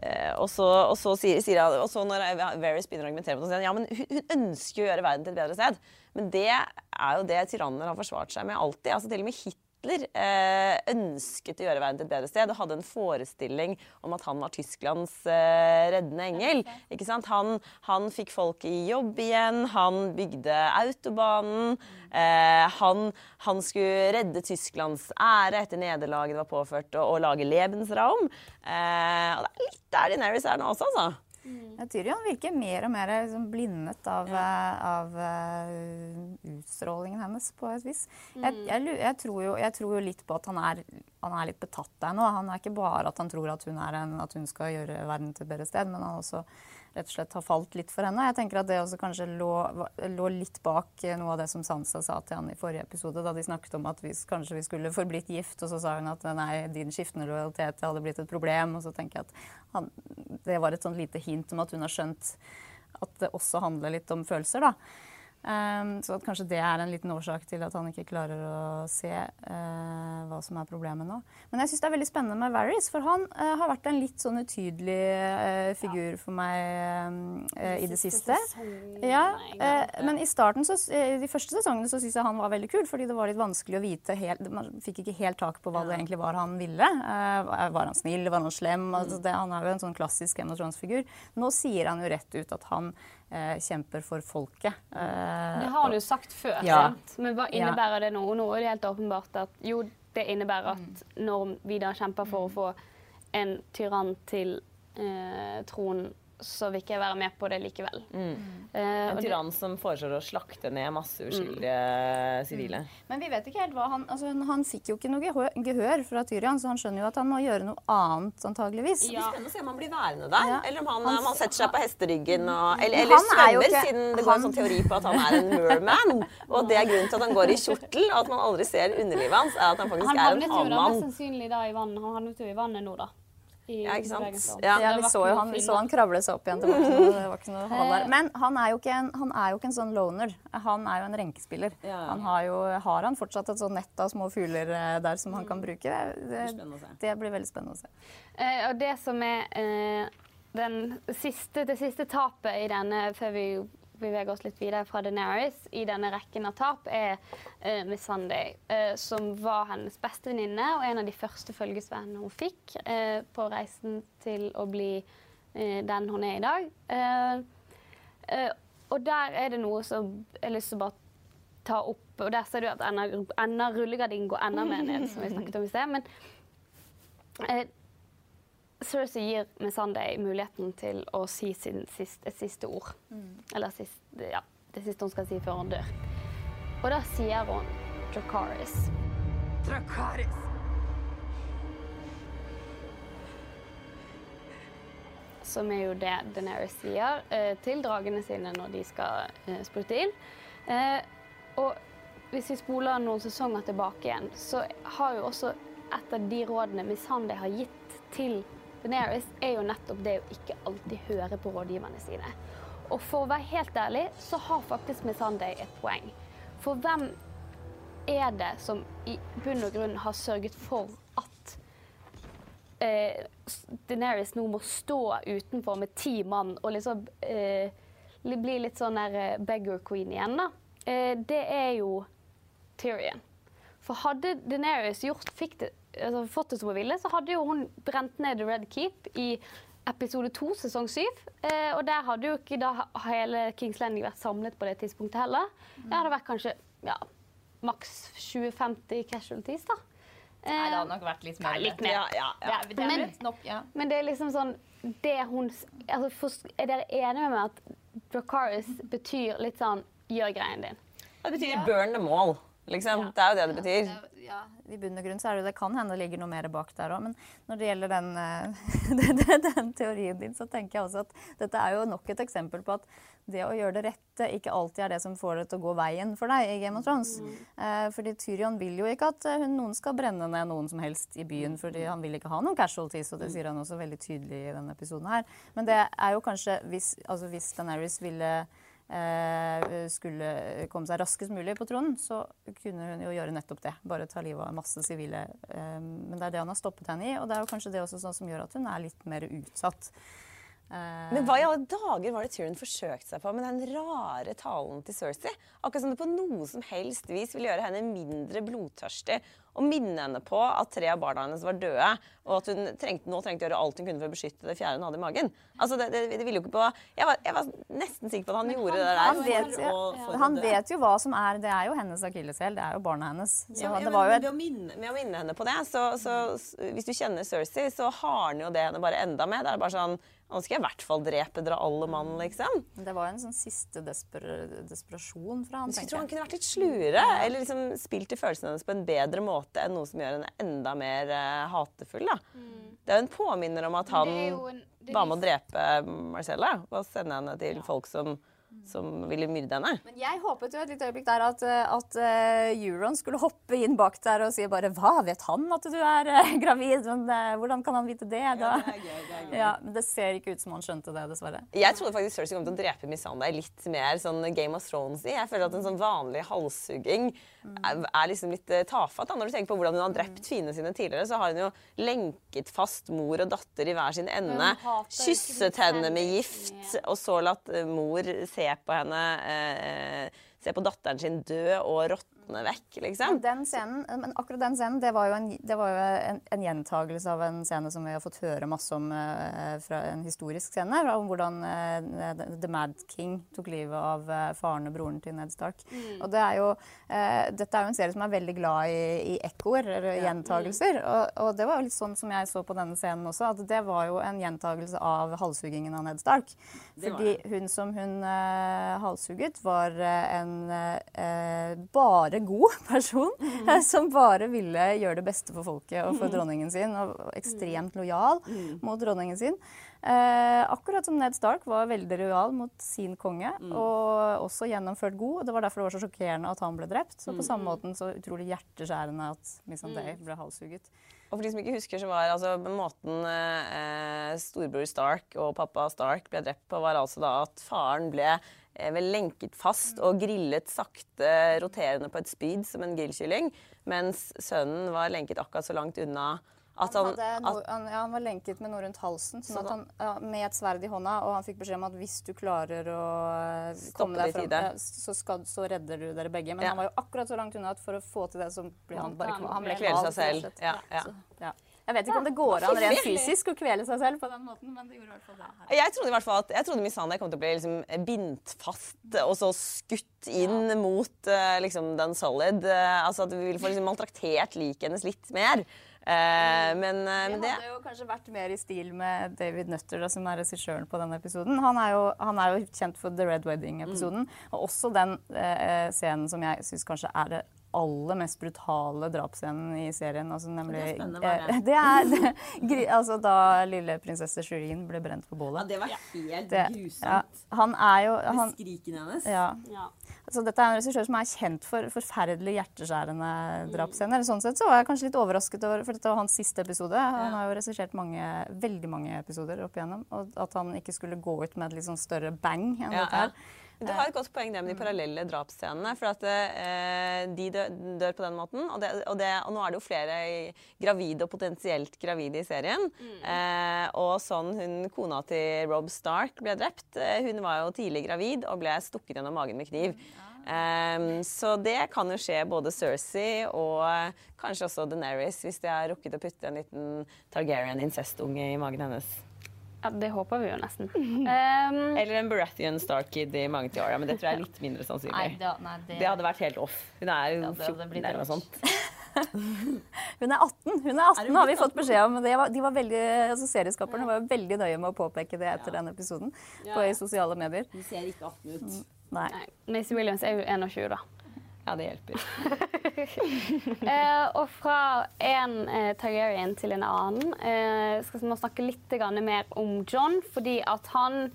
Eh, og så, og så sier, sier han, og så når Varys begynner å argumentere mot han ja, men hun, hun ønsker jo å gjøre verden til et bedre sted. Men det er jo det tyranner har forsvart seg med alltid. altså Til og med Hitler eh, ønsket å gjøre verden til et bedre sted og hadde en forestilling om at han var Tysklands eh, reddende engel. Ikke sant? Han, han fikk folk i jobb igjen, han bygde autobanen. Eh, han, han skulle redde Tysklands ære etter nederlaget det var påført, og, og lage Lebensraum. Eh, og det er litt der Daenerys er nå også, altså. Ja, Tyrion virker mer og mer liksom, blindet av, eh, av uh, utstrålingen hennes, på et vis. Jeg, jeg, jeg, tror jo, jeg tror jo litt på at han er, han er litt betatt der nå. Han er ikke bare at han tror at hun, er en, at hun skal gjøre verden til et bedre sted, men han også rett og slett har falt litt for henne. Jeg tenker at det også kanskje lå, lå litt bak eh, noe av det som Sansa sa til han i forrige episode, da de snakket om at vi, kanskje vi skulle forblitt gift, og så sa hun at nei, din skiftende lojalitet hadde blitt et problem. Og så tenker jeg at han, det var et sånn lite hint om at hun har skjønt at det også handler litt om følelser, da. Ehm, så at kanskje det er en liten årsak til at han ikke klarer å se uh, hva som er problemet nå. Men jeg syns det er veldig spennende med Varys, for han uh, har vært en litt sånn utydelig uh, figur for meg eh, i det siste. Ja, eh, men i starten, så, de første sesongene, så syns jeg han var veldig kul, fordi det var litt vanskelig å vite helt Man fikk ikke helt tak på hva det egentlig var han ville. Var han snill, var han slem? Altså, det, han er jo en sånn klassisk Emma Thrones-figur. Nå sier han jo rett ut at han kjemper for folket. Eh, Det har han jo sagt før, Ja. sant? men hva innebærer det nå? Nå er det helt åpenbart at jo, det innebærer at når vi da kjemper for å få en tyrann til eh, tronen, så vil ikke jeg være med på det likevel. Eh, En og det- tyrann som foreslår å slakte ned masse uskyldige sivile. Men vi vet ikke helt hva han altså, Han fikk jo ikke noe gehør, fra Tyrian, så han skjønner jo at han må gjøre noe annet, antageligvis. Ja. Spennende å se om han blir værende der, Ja. eller om han, Han- han setter seg på hesteryggen og Eller, eller han er jo svømmer, ikke- siden det går en sånn teori på at han er en merman. Og at det er grunnen til at han går i kjortel, og at man aldri ser underlivet hans, er at han faktisk Han er en havnet jo da mest havmann. sannsynlig da i vannet. Han havnet jo i vannet nå, da. Ja, ikke sant? Ja. Ja, vi så jo han, vi så han kravle seg opp igjen. Det var ikke noe, det var ikke noe hold der. Men han er, jo ikke en, han er jo ikke en sånn loner. Han er jo en renkespiller. Han har jo har han fortsatt et sånn nett av små fugler eh, der som han kan bruke. Det, det blir veldig spennende å se. Eh, og det som er eh, den siste, det siste tapet i denne, før vi beveger oss litt videre fra Daenerys, i denne rekken av tap, er uh, Miss Sunday, uh, som var hennes beste venninne og en av de første følgesvennene hun fikk uh, på reisen til å bli den hun er i dag. Og der er det noe som jeg har lyst til å bare ta opp, og der ser du at enda, rullegardinen går enda mer ned, som vi snakket om i sted. men Cersei gir Missandei muligheten til å si sin siste, et siste ord. Eller sist, ja, det siste hun skal si før hun dør. Og da sier hun Dracaris. Som er jo det Daenerys sier eh, til dragene sine når de skal eh, sprute ild. Eh, og hvis vi spoler noen sesonger tilbake igjen, så har jo også et av de rådene Missandei har gitt til Daenerys, er jo nettopp det å ikke alltid høre på rådgiverne sine. Og for å være helt ærlig, så har faktisk Missandei et poeng. For hvem er det som i bunn og grunn har sørget for at eh, Daenerys nå må stå utenfor med ti mann og liksom eh, bli litt sånn der eh, beggar queen igjen, da? Eh, det er jo Tyrion. For hadde Daenerys gjort, fikk det, altså, fått det som hun ville, så hadde jo hun brent ned The Red Keep i episode to, sesong syv. Eh, og der hadde jo ikke da hele Kings Landing vært samlet på det tidspunktet heller. Det hadde vært kanskje ja, maks 20-50 casualties, da. Nei, det hadde nok vært litt mer. litt mer. Ja, ja, ja. Det det Men- nok, ja. Men det er liksom sånn det hun, altså, for, Er dere enige med meg at Dracaris betyr litt sånn gjør greien din? Det betyr 'burn them all'. Liksom. Det er jo det det betyr. Ja, I bunn og grunn så er det det kan hende det ligger noe mer bak der òg. Men når det gjelder den, eh, den, den teorien din, så tenker jeg også at dette er jo nok et eksempel på at det å gjøre det rette ikke alltid er det som får det til å gå veien for deg i Game of Thrones. Eh, fordi Tyrion vil jo ikke at eh, hun, noen skal brenne ned noen som helst i byen, fordi han vil ikke ha noen casualties, og det sier han også veldig tydelig i denne episoden her. Men det er jo kanskje hvis, altså hvis Daenerys ville skulle komme seg raskest mulig på tronen, så kunne hun jo gjøre nettopp det. Bare ta livet av masse sivile. Eh, men det er det han har stoppet henne i, og det er jo kanskje det også sånn som gjør at hun er litt mer utsatt. Eh, Men hva i alle dager var det Tyrion forsøkte seg på med den rare talen til Cersei? Akkurat som det på noe som helst vis ville gjøre henne mindre blodtørstig og minne henne på at tre av barna hennes var døde, og at hun trengte, nå trengte å gjøre alt hun kunne for å beskytte det fjerde hun hadde i magen. Altså, det, det, det ville jo ikke på Jeg var, jeg var nesten sikker på at han gjorde det der. han for vet, for å han vet jo hva som er Det er jo hennes akilleshæl. Det er jo barna hennes. Så Ja, ja, det men var jo ved, et å minne, ved å minne henne på det, så, så så hvis du kjenner Cersei, så hardner jo det henne bare enda mer. Det er bare sånn Nå skal jeg i hvert fall drepe dere alle mann, liksom. Det var jo en sånn siste desper, desperasjon fra han, Jeg skulle tenker tro han kunne vært litt sluere, eller liksom spilt i følelsene hennes på en bedre måte enn noe som gjør henne enda mer uh, hatefull. Da. Det er jo en påminner om at han er en- var med å drepe Marcella og sende henne til folk som, som ville myrde henne. Men jeg håpet jo et lite øyeblikk der at, at uh, Euron skulle hoppe inn bak der og si bare Hva, vet han at du er uh, gravid? Men uh, hvordan kan han vite det? Da? Ja, men det ser ikke ut som han skjønte det, dessverre. Jeg trodde faktisk Cersei kom til å drepe Missandei litt mer sånn Game of Thrones i. Jeg føler at en sånn vanlig halshugging er, er liksom litt tafatt. Da. Når du tenker på hvordan hun har drept fiendene sine tidligere, så har hun jo lenket fast mor og datter i hver sin ende. Kysset henne med gift, og så latt mor se på henne eh, Se på datteren sin død og råtne vekk, liksom. Men, den scenen, men akkurat den scenen det var jo, en, det var jo en, en gjentagelse av en scene som vi har fått høre masse om eh, fra en historisk scene. Om hvordan eh, The Mad King tok livet av eh, faren og broren til Ned Stark. Og det er jo, eh, dette er jo en serie som er veldig glad i, i ekkoer, eller gjentagelser. Og, og det var jo litt sånn som jeg så på denne scenen også, at det var jo en gjentagelse av halshuggingen av Ned Stark. Fordi hun som hun eh, halshugget, var eh, en eh, bare god person. mm. Som bare ville gjøre det beste for folket og for dronningen sin. Og ekstremt lojal mot dronningen sin. Eh, akkurat som Ned Stark var veldig lojal mot sin konge, og også gjennomført god. og Det var derfor det var så sjokkerende at han ble drept. Så på samme måten så utrolig hjerteskjærende at Missandei ble halshugget. Og for de som ikke husker, så var altså måten eh, storebror Stark og pappa Stark ble drept på, var altså da at faren ble eh, vel lenket fast og grillet sakte roterende på et spyd som en grillkylling, mens sønnen var lenket akkurat så langt unna at Han, han, noe, han, ja, han var lenket med noe rundt halsen sånn Sånn at han, ja, med et sverd i hånda. Og han fikk beskjed om at hvis du klarer å eh, Stoppe komme deg fram, ja, så, skal, så redder du dere begge. Men Ja. han var jo akkurat så langt unna at for å få til det, så ble han bare kvalm. kva- han ble kveler seg selv. Ja, ja. Så, ja. Jeg vet ikke om det går an rent fysisk å kvele seg selv på den måten, men det gjorde i hvert fall det. her. jeg trodde i hvert fall at jeg trodde Missandei kom til å bli liksom bindt fast og så skutt inn mot eh, liksom den solid. eh, altså at vi ville få liksom maltraktert liket hennes litt mer. Uh, men, uh, det hadde det jo kanskje vært mer i stil med David Nutter, da, som er regissøren på denne episoden. Han er, jo, han er jo kjent for The Red Wedding-episoden. Og også den uh, scenen som jeg syns kanskje er det aller mest brutale drapsscenen i serien. Altså, nemlig, Det er spennende, hva er det? det er det, altså, da lille prinsesse Shireen ble brent på bålet. det var helt Det- ja, han er jo han, Skrikene hennes. ja, Ja. Så dette er en regissør som er kjent for forferdelig hjerteskjærende drapsscener. Sånn sett så var jeg kanskje litt overrasket over, for dette var hans siste episode. Han har jo regissert mange, veldig mange episoder opp igjennom. Og at han ikke skulle gå ut med et litt sånn større bang enn Ja, dette her. Du har et godt poeng det med de parallelle drapsscenene. For at eh, de dør, dør på den måten. Og, det, og, det, og nå er det jo flere gravide og potensielt gravide i serien. Eh, og sånn hun, kona til Rob Stark ble drept. Eh, hun var jo tidlig gravid og ble stukket gjennom magen med kniv. Um, så det kan jo skje både Cersei og eh, kanskje også Deneris hvis de har rukket å putte en liten Targaryen-incestunge i magen hennes. Ja, det håper vi jo nesten. Um, Eller en Baratheon Starkid i mange tiåra, men det tror jeg er litt mindre sannsynlig. Nei, da, nei, det, Det hadde vært helt off. Hun er jo Ja, det hadde 14 eller noe sånt. Hun er 18, hun er 18 har vi fått beskjed om. Det var, de var veldig, altså Serieskaperne var veldig nøye med å påpeke det etter den episoden på i sosiale medier. Hun ser ikke 18 ut. Nei. nei, Macy Williams er jo 21, da. Ja, det hjelper. Eh, og fra en eh, Targaryen til en annen eh, skal vi snakke litt mer om John, fordi at han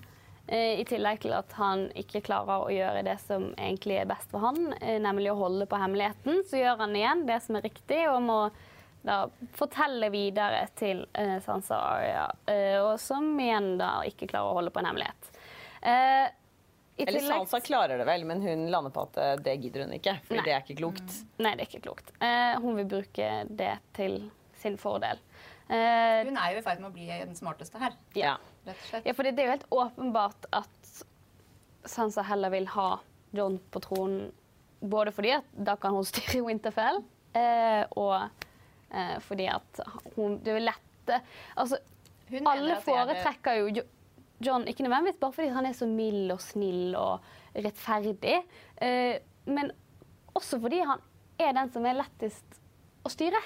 eh, i tillegg til at han ikke klarer å gjøre det som egentlig er best for han, eh, nemlig å holde på hemmeligheten, så gjør han igjen det som er riktig, og må da fortelle videre til eh, Sansa Aria. Og som igjen da ikke klarer å holde på en hemmelighet. I Eller tillegg- Sansa klarer det vel, men hun lander på at eh, det gidder hun ikke. For det er ikke klokt. Nei, det er ikke klokt. Uh, hun vil bruke det til sin fordel. Uh, Hun er jo i ferd med å bli den smarteste her, Ja. rett og slett. ja, for det er jo helt åpenbart at Sansa heller vil ha John på tronen. Både fordi at da kan hun styre Winterfell, uh, og eh, fordi at hun Det er jo lette Altså, Hun alle er foretrekker jo Jo- John, ikke nødvendigvis bare fordi han er så mild og snill og rettferdig, eh, men også fordi han er den som er lettest å styre.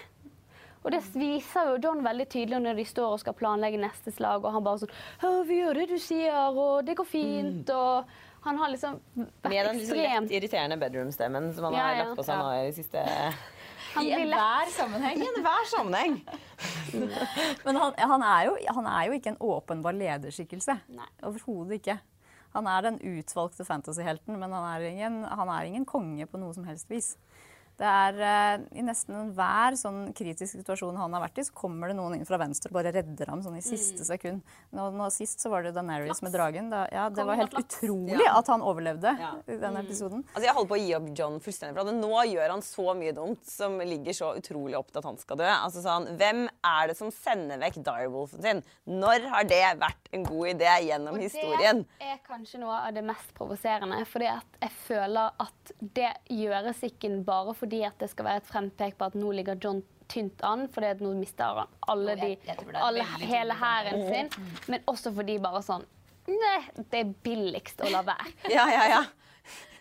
Og det viser jo John veldig tydelig når de står og skal planlegge neste slag, og han bare sånn «Å, 'Vi gjør det du sier, og det går fint', og han har liksom vært ekstremt Med den litt irriterende bedroom-stemmen som han Ja, har lagt på seg Ja. nå i siste. Han I enhver sammenheng. I enhver sammenheng. Men han, han, er jo, han er jo ikke en åpenbar lederskikkelse. Overhodet ikke. Han er den utvalgte fantasyhelten, men han er, ingen, han er ingen konge på noe som helst vis. Det er uh, I nesten enhver sånn kritisk situasjon han har vært i, så kommer det noen inn fra venstre og bare redder ham sånn i siste sekund. Nå, nå Sist så var det Daenerys med dragen. Da, ja, det var helt utrolig Ja. at han overlevde Ja. i den episoden. Altså, jeg holder på å gi opp John fullstendig. For at nå gjør han så mye dumt som ligger så utrolig opp til at han skal dø. Altså sånn, Hvem er det som sender vekk Direwolfen sin? Når har det vært en god idé gjennom historien? Det er kanskje noe av det mest provoserende. Fordi at jeg føler at det gjøres ikke bare fordi at det skal være et frempek på at nå ligger John tynt an, fordi at nå mister han alle de, alle, hele hæren sin. Men også fordi bare sånn Nei, det er billigst å la være. Ja, ja, ja.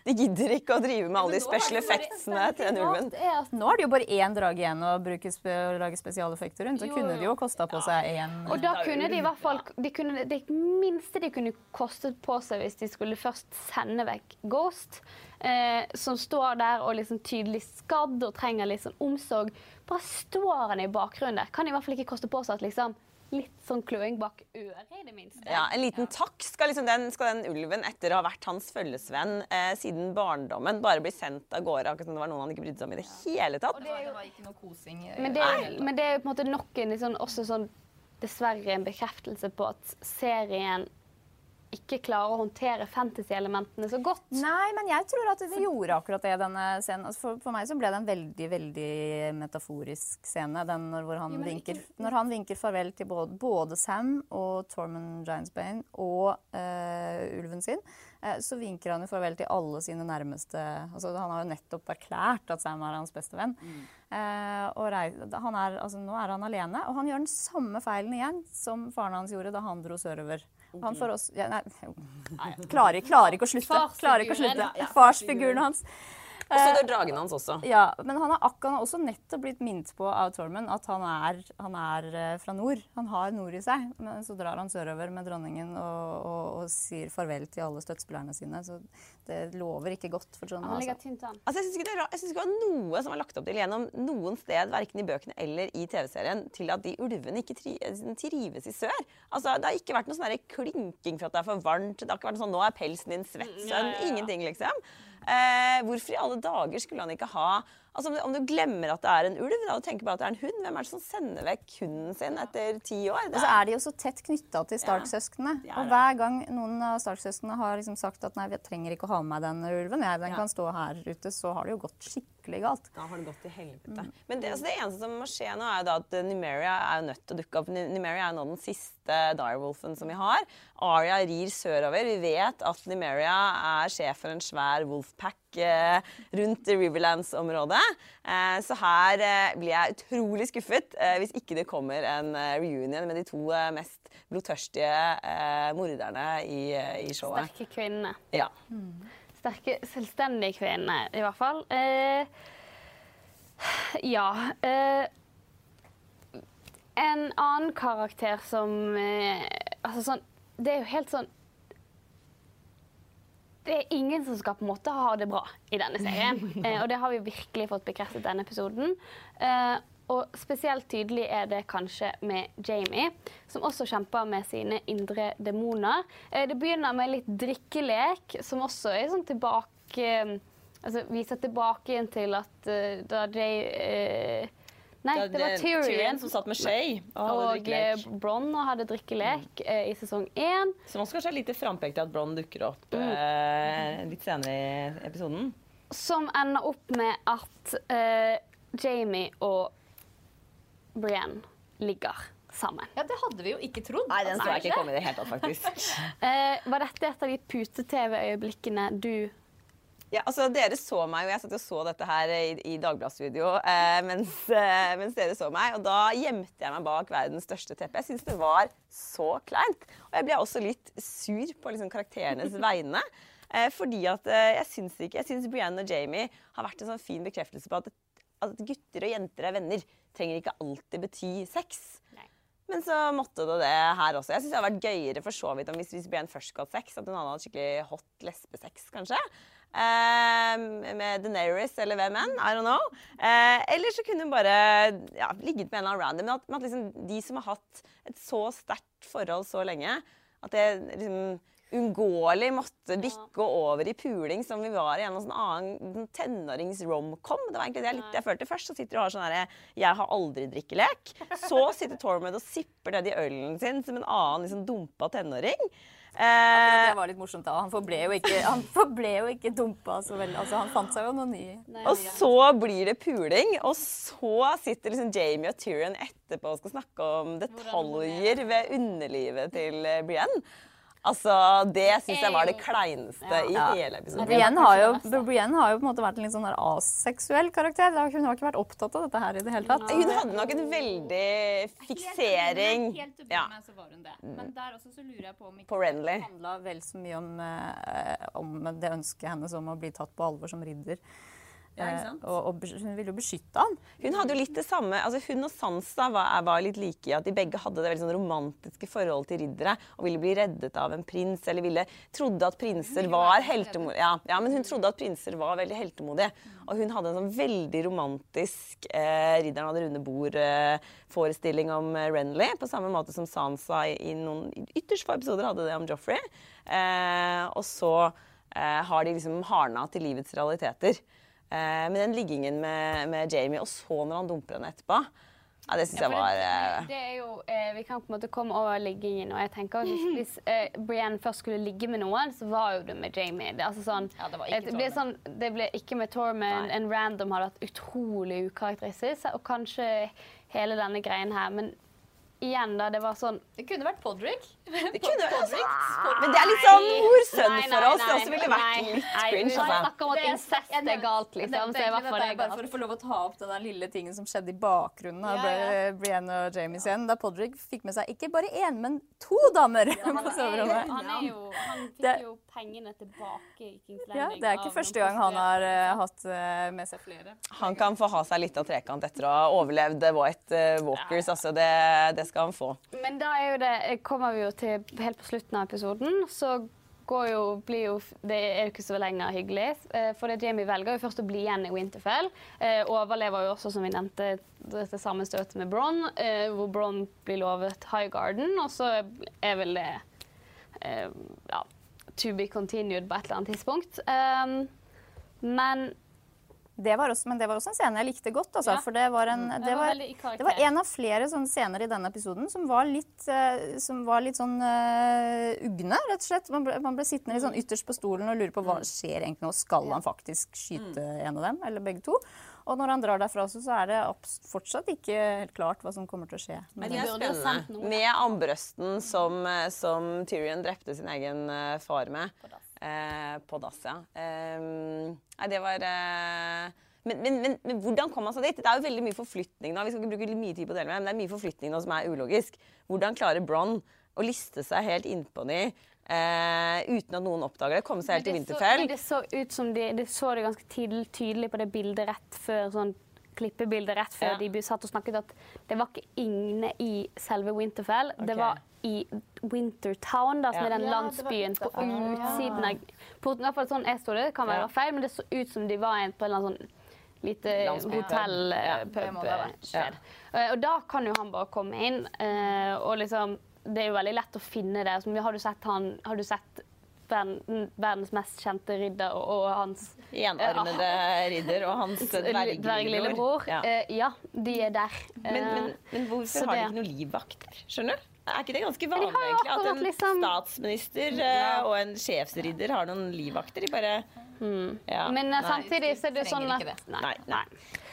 De gidder ikke å drive med alle de special effectsene til den ulven. Det at Nå er det jo bare én drage igjen å lage spesialeffekter rundt. Så kunne de jo kosta på seg én Og da kunne de i hvert fall de kunne, Det minste de kunne kostet på seg hvis de skulle først sende vekk Ghost, eh, som står der og liksom tydelig skadd og trenger litt sånn omsorg, bare står han i bakgrunnen der. Kan i hvert fall ikke koste på seg at liksom litt sånn kløing bak øret, i det minste. Ja, En liten takk skal, liksom den, skal den ulven, etter å ha vært hans følgesvenn eh, siden barndommen, bare bli sendt av gårde. Akkurat som det var noen han ikke brydde seg om i det hele tatt. Det var ikke noe kosing. Men det, er- men det er jo på en måte nok en liksom, også sånn, dessverre en bekreftelse på at serien ikke klarer å håndtere fantasy-elementene så godt. Nei, men jeg tror at vi gjorde akkurat det i denne scenen. Altså for, for meg så ble det en veldig veldig metaforisk scene. Den når, hvor han, vinker, når han vinker farvel til både, både Sam og Tormund Giantsbane og eh, ulven sin. eh, så vinker han jo farvel til alle sine nærmeste altså Han har jo nettopp erklært at Sam er hans beste venn. Eh, og rei, han er, altså, nå er han alene, og han gjør den samme feilen igjen som faren hans gjorde da han dro sørover. Han får også ja, Nei, klarer, klarer ikke å slutte. Klarer ikke å slutte. Farsfiguren hans. Og så dør dragen hans også. Ja, men han har akkurat også nettopp blitt minnet på av Tormund at han er, han er eh, fra nord. Han har nord i seg. Men så drar han sørover med dronningen og, og, og sier farvel til alle støttespillerne sine. Så det lover ikke godt for John. Altså. Altså, jeg syns ikke, ikke det var noe som var lagt opp til gjennom noen sted, verken i bøkene eller i TV-serien, til at de ulvene ikke tri trives i sør. Altså, Det har ikke vært noe sånn klinking for at det er for varmt. Det har ikke vært noe sånn 'nå er pelsen din svett', sønn. Ingenting, liksom. Eh, hvorfor i alle dager skulle han ikke ha Altså om, du- om du glemmer at det er en ulv da, og tenker bare at det er en hund, hvem er det som sender vekk hunden sin etter ti år? Og så er de jo så tett knytta til Stark-søsknene. er Og hver gang noen av Stark-søsknene har liksom sagt at nei, vi trenger ikke å ha med meg den ulven, jeg, den Ja. kan stå her ute, så har det jo gått skikkelig galt. Da har det gått til helvete. Men det, altså det eneste som må skje nå, er jo da at Nymeria Numeria er jo nødt til å dukke opp. Nymeria Numeria er nå den siste direwolfen som vi har. Arya rir sørover. Vi vet at Numeria er sjef for en svær wolfpack eh, rundt Riverlands-området. Eh, så her eh, blir jeg utrolig skuffet eh, hvis ikke det kommer en eh, reunion med de to eh, mest blodtørstige eh, morderne i, i showet. Sterke kvinnene. Ja. Sterke, selvstendige kvinner, i hvert fall. Eh, ja. Eh, en annen karakter som eh, Altså sånn Det er jo helt sånn det er ingen som skal på en måte ha det bra i denne serien. Eh, og det har vi virkelig fått bekreftet denne episoden. Eh, og spesielt tydelig er det kanskje med Jamie, som også kjemper med sine indre demoner. Eh, det begynner med litt drikkelek, som også er sånn tilbake Altså viser tilbake igjen til at eh, da Jay eh, Nei, det var Tyrion. som satt med Shay og Og eh, hadde drikkelek mm. i sesong én. Som også kanskje er litt frampekt til at Bronn dukker opp Mm. eh, litt senere i episoden. Som ender opp med at eh, Jamie og Brienne ligger sammen. Ja, det hadde vi jo ikke trodd. Nei, den så jeg ikke komme i det hele tatt, faktisk. Eh, var dette et av de pute-TV-øyeblikkene du Ja, altså Dere så meg, og jeg satt og så dette her i, i Dagbladet-studio eh, mens, eh, mens dere så meg. Og da gjemte jeg meg bak verdens største teppe. Jeg syns det var så kleint. Og jeg ble også litt sur på liksom, karakterenes vegne. Eh, fordi at eh, jeg syns ikke Jeg syns Brianne og Jamie har vært en sånn fin bekreftelse på at, at gutter og jenter er venner. Trenger ikke alltid bety sex. Men så måtte det det her også. Jeg synes det hadde vært gøyere for så vidt om hvis, Brienne først skulle hatt sex, at hun hadde hatt skikkelig hot lesbesex, kanskje. Eh, med Daenerys eller hvem enn. I don't know. Eh, eller så kunne hun bare ja, ligget med en eller annen random. Men at, at liksom, de som har hatt et så sterkt forhold så lenge, at det liksom uunngåelig måtte bikke over i puling som vi var i en sånn annen tenårings-romcom. Det var egentlig det jeg, litt, jeg følte først. Så sitter du og har sånn herre 'jeg har aldri drikkelek'. Så sitter Tormod og sipper ned i ølen sin som en annen liksom dumpa tenåring. Eh, Det var litt morsomt da. Han forble jo ikke, han forble jo ikke dumpa så veldig. Altså, han fant seg jo noe ny. og så blir det puling, og så sitter liksom Jamie og Tyrion etterpå og skal snakke om detaljer ved underlivet til eh, Brienne. Altså, Det syns jeg var det kleineste i hele episoden. Brienne har, jo, Brienne har jo på en måte vært en litt sånn aseksuell karakter. Hun har ikke vært opptatt av dette her i det hele tatt. Hun hadde nok en veldig fiksering Helt til å ja, begynne med så var hun det. Men der også så lurer jeg på om ikke det handla vel så mye om, eh, om det ønsket hennes om å bli tatt på alvor som ridder. Eh, og, og hun ville jo beskytte han. Hun hadde jo litt det samme, altså hun og Sansa var, var litt like i at de begge hadde det veldig sånn romantiske forholdet til riddere og ville bli reddet av en prins, eller ville, trodde at prinser var heltemodige. Ja, ja, men hun trodde at prinser var veldig heltemodige. Og hun hadde en sånn veldig romantisk eh, Ridderen hadde runde bord-forestilling om eh, Renly, på samme måte som Sansa i, i noen ytterst få episoder hadde det om Joffrey. Eh, og så eh, har de liksom hardna til livets realiteter. Eh, men den liggingen med, med Jamie, og så når han dumper henne etterpå. Ja, det syns jeg var det, eh, det jo, eh, Vi kan på en måte komme over liggingen. og jeg tenker Hvis, hvis eh, Brienne først skulle ligge med noen, så var jo det med Jamie. Det, altså sånn, Ja, det var ikke ble sånn, det ble ikke med Tormund. En random hadde vært utrolig ukarakteristisk. Og kanskje hele denne greien her. Men igjen, da. Det var sånn Det kunne vært Podrick. det kunne, altså, Men det er litt sånn mor-sønn-forhold. Det også ville vært nei, litt nei, cringe. Vi Altså. snakker om at incest er galt, liksom. Så i hvert fall det er bare for å få lov å ta opp den der lille tingen som skjedde i bakgrunnen av Bri- Brienne og Jamie igjen, da Podrick fikk med seg ikke bare én, men to damer på soverommet. Han, han fikk Det- jo pengene tilbake i Kings Ja, Landing. det er ikke første gang han har eh, hatt eh, med seg flere. Han kan få ha seg litt av trekant etter å ha overlevd White eh, Walkers. Altså, det, det skal han få. Men da er jo det, kommer vi jo til helt på slutten av episoden, så jo, jo, det er jo ikke så lenger hyggelig. eh, For Jamie velger jo først å bli igjen i Winterfell. Eh, overlever jo også, som vi nevnte, dette sammenstøtet med Bronn, eh, hvor Bronn blir lovet High Garden, og så er vel det eh, ja, to be continued på et eller annet tidspunkt. Um, Men Det var også, men det var også en scene jeg likte godt. Altså, Ja. For det var, en, det det, var det var en av flere sånne scener i denne episoden som var litt, eh, som var litt sånn uh, ugne, rett og slett. Man ble, man ble sittende litt sånn ytterst på stolen og lure på hva skjer egentlig nå. Skal han faktisk skyte en av dem, eller begge to? Og når han drar derfra også, så er det fortsatt ikke helt klart hva som kommer til å skje. Men det er spennende. Med Ambrøsten som, eh, som Tyrion drepte sin egen far med. Eh, på dass, ja. Ehm, nei, det var eh, men, men, men, men hvordan kom han seg dit? Det er jo veldig mye forflytning nå. Vi skal ikke bruke mye tid på det, men det er mye forflytning nå som er ulogisk. Hvordan klarer Bronn å liste seg helt innpå de eh, uten at noen oppdager det? Komme seg helt til Winterfell? Det så ut som de, de så det ganske tydelig, tydelig på det bildet rett før sånn klippebildet rett før Ja. de satt og snakket at det var ikke inne i selve Winterfell. Det var i Wintertown, da, som Ja. er den Ja, landsbyen på utsiden av porten. I hvert fall sånn jeg så det. Det kan være Ja. feil, men det så ut som de var på en eller annen sånn lite hotellpub. hotell Ja, eh. Eh, Og da kan jo han bare komme inn, eh, og liksom Det er jo veldig lett å finne det. Har du sett han Har du sett verden, verdens mest kjente ridder og, og hans Enarmede ridder og hans dverglillebror. Ja. Eh, ja, de er der. Men, men, Eh, men hvorfor så har de ikke noen livvakter? Skjønner du? Er ikke det ganske vanlig egentlig, at en liksom- statsminister ja. og en sjefsridder har noen livvakter? De bare ja, Men eh, nei. samtidig så er det sånn at det. Nei, nei.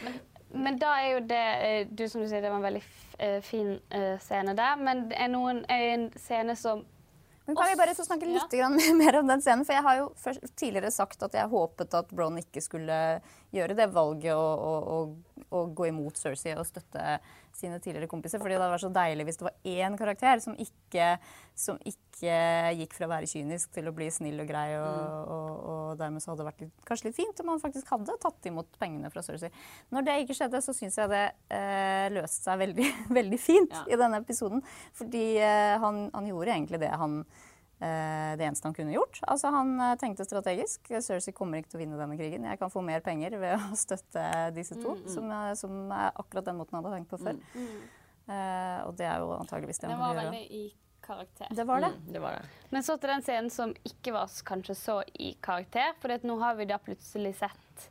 Men, men da er jo det eh, Du som du sier, det var en veldig eh, fin eh, scene der. Men det er noen er en scene som Men kan vi bare få snakke litt ja. mer om den scenen? For jeg har jo først, tidligere sagt at jeg håpet at Bron ikke skulle gjøre det valget å, å, å, å gå imot Cersei og støtte sine tidligere kompiser. Fordi det hadde vært så deilig hvis det var én karakter som ikke, som ikke gikk fra å være kynisk til å bli snill og grei. Og, og, og dermed så hadde det vært litt, kanskje litt fint om han faktisk hadde tatt imot pengene fra Cersei. Når det ikke skjedde, så syns jeg det eh, løste seg veldig, veldig fint Ja. i denne episoden. Fordi eh, han, han gjorde egentlig det han det eneste han kunne gjort. Altså Han eh, tenkte strategisk. Cersei kommer ikke til å vinne denne krigen. Jeg kan få mer penger ved å støtte disse to, Mm, som, er- som er akkurat den måten han hadde tenkt på før. Eh, og det er jo antageligvis det Det han var vil gjøre. i karakter. Det var det. Mm, det var det. Men så til den scenen som ikke var kanskje så i karakter, for nå har vi da plutselig sett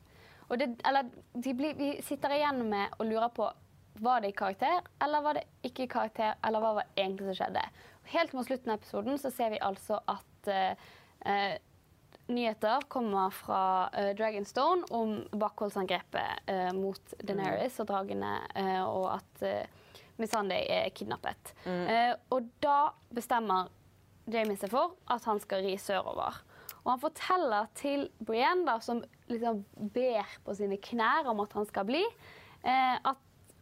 og det, eller, de blir, Vi sitter igjen med og lurer på var det i karakter, eller var det ikke i karakter, eller hva var egentlig som skjedde. Helt mot slutten av episoden så ser vi altså at eh, eh, nyheter kommer fra uh, Dragonstone om bakholdsangrepet uh, mot Daenerys og dragene, uh, og at uh, Missandei er kidnappet. Eh, og da bestemmer Jamie seg for at han skal ri sørover. Og han forteller til Brienne, da, som liksom ber på sine knær om at han skal bli, eh, at,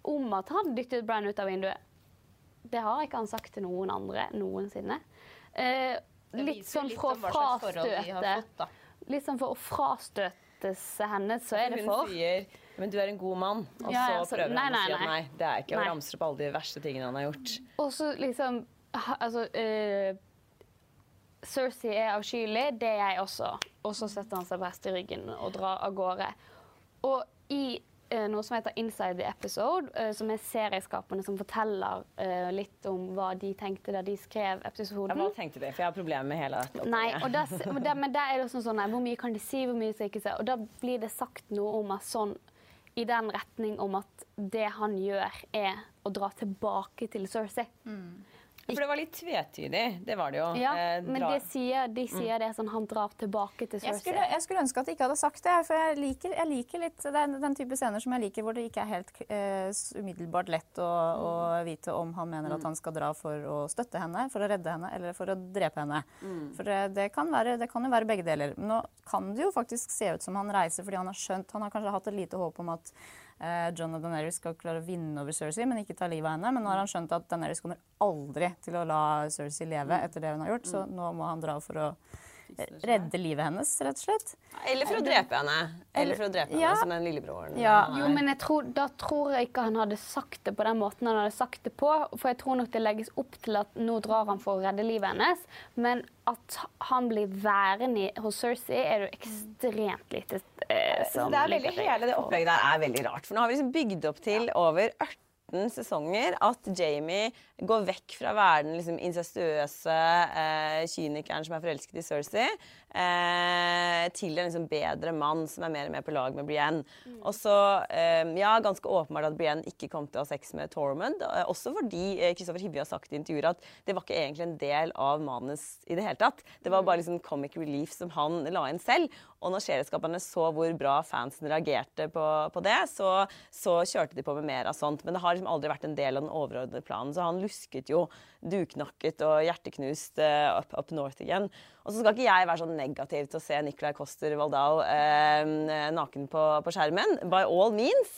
om at han dyttet Brann ut av vinduet. Det har ikke han sagt til noen andre noensinne. Eh, litt sånn for å frastøte Litt sånn for å frastøte seg henne, så er det Hun sier men du er en god mann, og Ja, så prøver nei, han å si at nei. det er ikke. Og ramse opp alle de verste tingene han har gjort. Og så liksom Altså uh, Cersei er avskyelig, det er jeg også. Og så setter han seg best i ryggen og drar av gårde. Og i noe som heter Inside the Episode, eh, som er serieskaperne som forteller eh, litt om hva de tenkte da de skrev episoden. hva tenkte de? for jeg har problemer med hele dette. Nei, og da, men der er det sånn sånn Hvor mye kan de si, hvor mye skal de ikke si? Og da blir det sagt noe om at sånn i den retning om at det han gjør, er å dra tilbake til Cersei. For det var litt tvetydig. Det var det jo. Ja, Eh, men de sier, de sier det sånn han drar tilbake til Jeg skulle, jeg skulle ønske at de ikke hadde sagt det. For jeg liker, jeg liker litt er den type scener som jeg liker, hvor det ikke er helt eh, umiddelbart lett å, å vite om han mener at han skal dra for å støtte henne, for å redde henne, eller for å drepe henne. For det, det, kan være, det kan jo være begge deler. Nå kan det jo faktisk se ut som han reiser fordi han har skjønt Han har kanskje hatt et lite håp om at eh, John og Daenerys skal klare å vinne over Cersei, men ikke ta livet av henne. Men nå har han skjønt at Daenerys kommer aldri til å la Cersei leve etter det hun har gjort, så nå må han dra for å redde livet hennes, rett og slett. Eller for å drepe henne. Eller for å drepe henne som den lillebroren. Ja. Jo, men jeg tror, da tror jeg ikke han hadde sagt det på den måten han hadde sagt det på. For jeg tror nok det legges opp til at nå drar han for å redde livet hennes. Men at han blir værende hos Cersei, er det jo ekstremt lite eh, som det er veldig, hele det opplegget der er veldig rart. For nå har vi liksom bygd opp til over 18 sesonger at Jamie går vekk fra å være den liksom incestuøse eh, kynikeren som er forelsket i Cersei, eh, til en liksom bedre mann som er mer og mer på lag med Brienne. Og så, eh, ja, ganske åpenbart at Brienne ikke kom til å ha sex med Tormund. eh, Også fordi eh, Kristoffer Hivju har sagt i intervjuer at det var ikke egentlig en del av manus i det hele tatt. Det var bare liksom comic relief som han la inn selv. Og når serieskaperne så hvor bra fansen reagerte på, på det, så, så kjørte de på med mer av sånt. Men det har liksom aldri vært en del av den overordnede planen. Så han lusket jo duknakket og hjerteknust eh, up, up north igjen. Og så skal ikke jeg være sånn negativ til å se Nicolai Coster Waldau eh, naken på, på skjermen. By all means.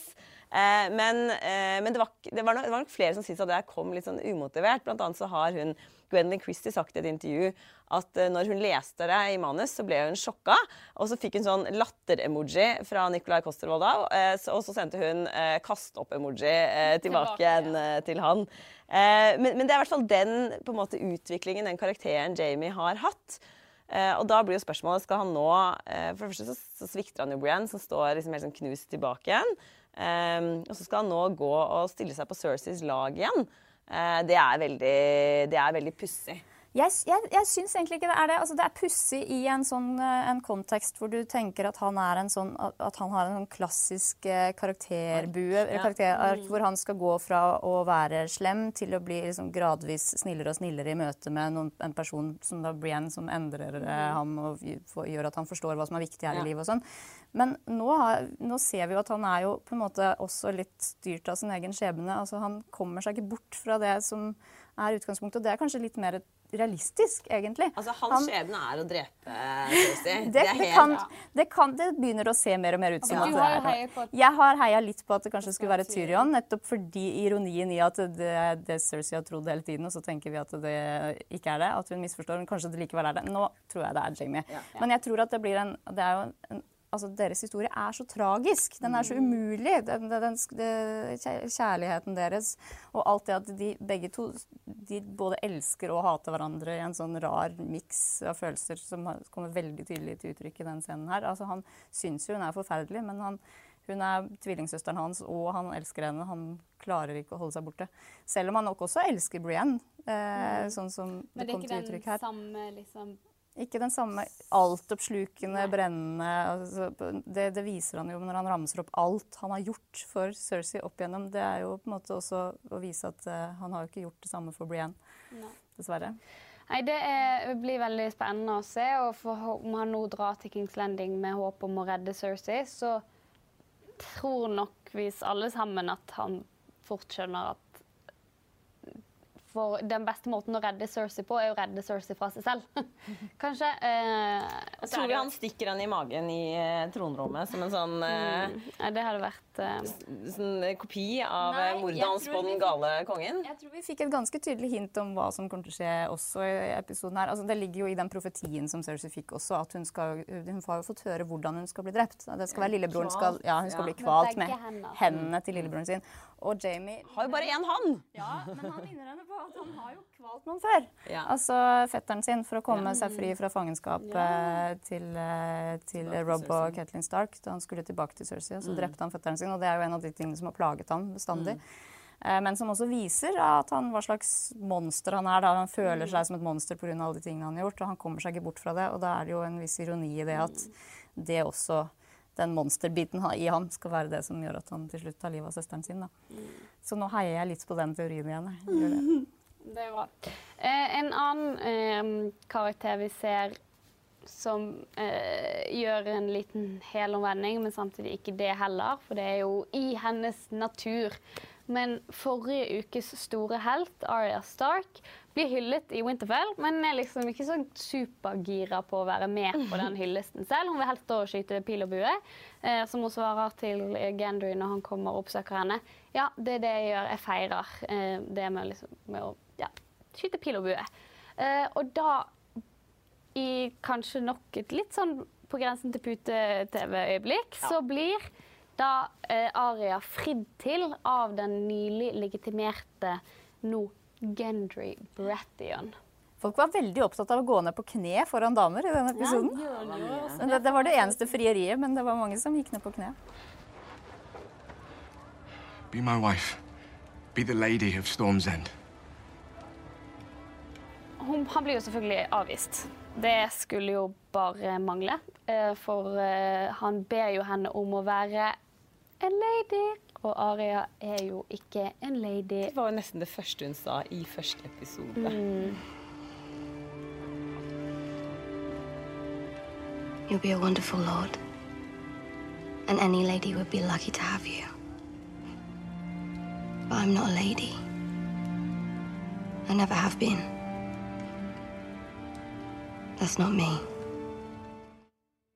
Eh, men men det, var, det, var nok, det var nok flere som syntes at det kom litt sånn umotivert. Blant annet så har hun Gwendolyn Christie sagt i et intervju at eh, når hun leste det i manus, så ble hun sjokka. Og så fikk hun sånn latter-emoji fra Nicolai Coster Waldau. Eh, og så sendte hun eh, kast-opp-emoji eh, tilbake igjen til han. Men, men det er i hvert fall den måte, utviklingen den karakteren Jamie har hatt. Og da blir jo spørsmålet skal han nå For det første så, så svikter han jo Brienne, som står liksom helt sånn knust tilbake igjen. Og så skal han nå gå og stille seg på Cerseys lag igjen. Eh, det er veldig, veldig pussig. Jeg, jeg, jeg syns egentlig ikke det er det. Altså, det er pussig i en sånn eh, en kontekst hvor du tenker at han, er en sånn, at- han har en sånn klassisk eh, karakterbue, ja. karakterark, hvor han skal gå fra å være slem til å bli liksom gradvis snillere og snillere i møte med noen, en person som da blir en som endrer eh, ham og gjør at han forstår hva som er viktig her Ja. i livet og sånn. Men nå, har, nå ser vi jo at han er jo på en måte også litt styrt av sin egen skjebne. Altså, han kommer seg ikke bort fra det som er utgangspunktet, og det er kanskje litt mer realistisk, egentlig. Altså, hans Han- skjebne er å drepe Cersei. det, det, kan, det, kan, det begynner å se mer og mer ut som Ja, at det er det. Jeg har heia litt på at det kanskje skulle være Tyrion, nettopp fordi ironien i at det er det Cersei har trodd hele tiden, og så tenker vi at det ikke er det, at hun misforstår, men kanskje det likevel er det. Nå tror jeg det er Jamie. Men jeg tror at det blir en Det er jo en Altså, Deres historie er så tragisk. Den er så umulig. Den, den, den, kjærligheten deres og alt det at de begge to de både elsker og hater hverandre i en sånn rar miks av følelser som kommer veldig tydelig til uttrykk i den scenen her. Altså, han syns jo hun er forferdelig, men han, hun er tvillingsøsteren hans, og han elsker henne. Han klarer ikke å holde seg borte. Selv om han nok også elsker Brienne, eh, sånn som Men det det er kom ikke til uttrykk den samme liksom Ikke den samme altoppslukende, brennende altså, det, det viser han jo når han ramser opp alt han har gjort for Cersei opp igjennom. Det er jo på en måte også å vise at uh, han har jo ikke gjort det samme for Brienne, Nei. dessverre. Nei, Det er, blir veldig spennende å se. og for, Om han nå drar til Kings Landing med håp om å redde Cersei, så tror nok vi alle sammen at han fort skjønner at for den beste måten å redde Cersei på, er å redde Cersei fra seg selv. Kanskje. Eh, jeg Tror vi han stikker henne i magen i eh, tronrommet som en sånn, eh, Mm, Det hadde vært eh, sånn kopi av eh, tror på den gale kongen? Jeg tror vi fikk et ganske tydelig hint om hva som kommer til å skje også i episoden her. Altså, det ligger jo i den profetien som Cersei fikk også, at hun, skal, hun har jo fått høre hvordan hun skal bli drept. Det skal være lillebroren skal, ja, hun skal ja. bli kvalt Med hendene til lillebroren sin. Og Jamie Har jo bare én hånd! Ja, men han minner henne på at han har jo kvalt noen før. Ja. Altså fetteren sin for å komme seg fri fra fangenskap ja. til, eh, til Rob og. Catelyn Stark da han skulle tilbake til Cersei. Og så drepte han fetteren sin, og det er jo en av de tingene som har plaget ham bestandig. Mm. Men som også viser at han, hva slags monster han er. Da. Han føler seg som et monster pga. alle de tingene han har gjort, og han kommer seg ikke bort fra det. Og da er det jo en viss ironi i det at det også den monsterbiten i ham skal være det som gjør at han til slutt tar livet av søsteren sin. Da. Så nå heier jeg litt på den teorien igjen. jeg. Det er bra. Eh, en annen eh, karakter vi ser som eh, gjør en liten helomvending, men samtidig ikke det heller, for det er jo i hennes natur. Men forrige ukes store helt, Arya Stark, blir hyllet i Winterfell, men er liksom ikke så supergira på å være med på den hyllesten selv. Hun vil helst da skyte pil og bue, eh, som hun svarer til Gendry når han kommer og oppsøker henne. Ja, det er det jeg gjør. Jeg feirer eh, det med, liksom, med å ja, skyte pil og bue. Eh, og da, i kanskje nok et litt sånn på grensen til pute-TV-øyeblikk, så blir da eh, Aria fridd til av den nylig legitimerte nå Gendry Brathion. Folk var veldig opptatt av å gå ned på kne foran damer i denne episoden. Ja, det, det var det eneste frieriet, men det var mange som gikk ned på kne. Be my wife. Be the lady of Storm's End. Hun, han blir jo selvfølgelig avvist. Det skulle jo bare mangle. eh, For eh, han ber jo henne om å være en lady, og Aria er jo ikke en lady. Det var jo nesten det første hun sa i første episode. Mm. You'll be a wonderful lord. And any lady would be lucky to have you. But I'm not a lady. I never have been. That's not me.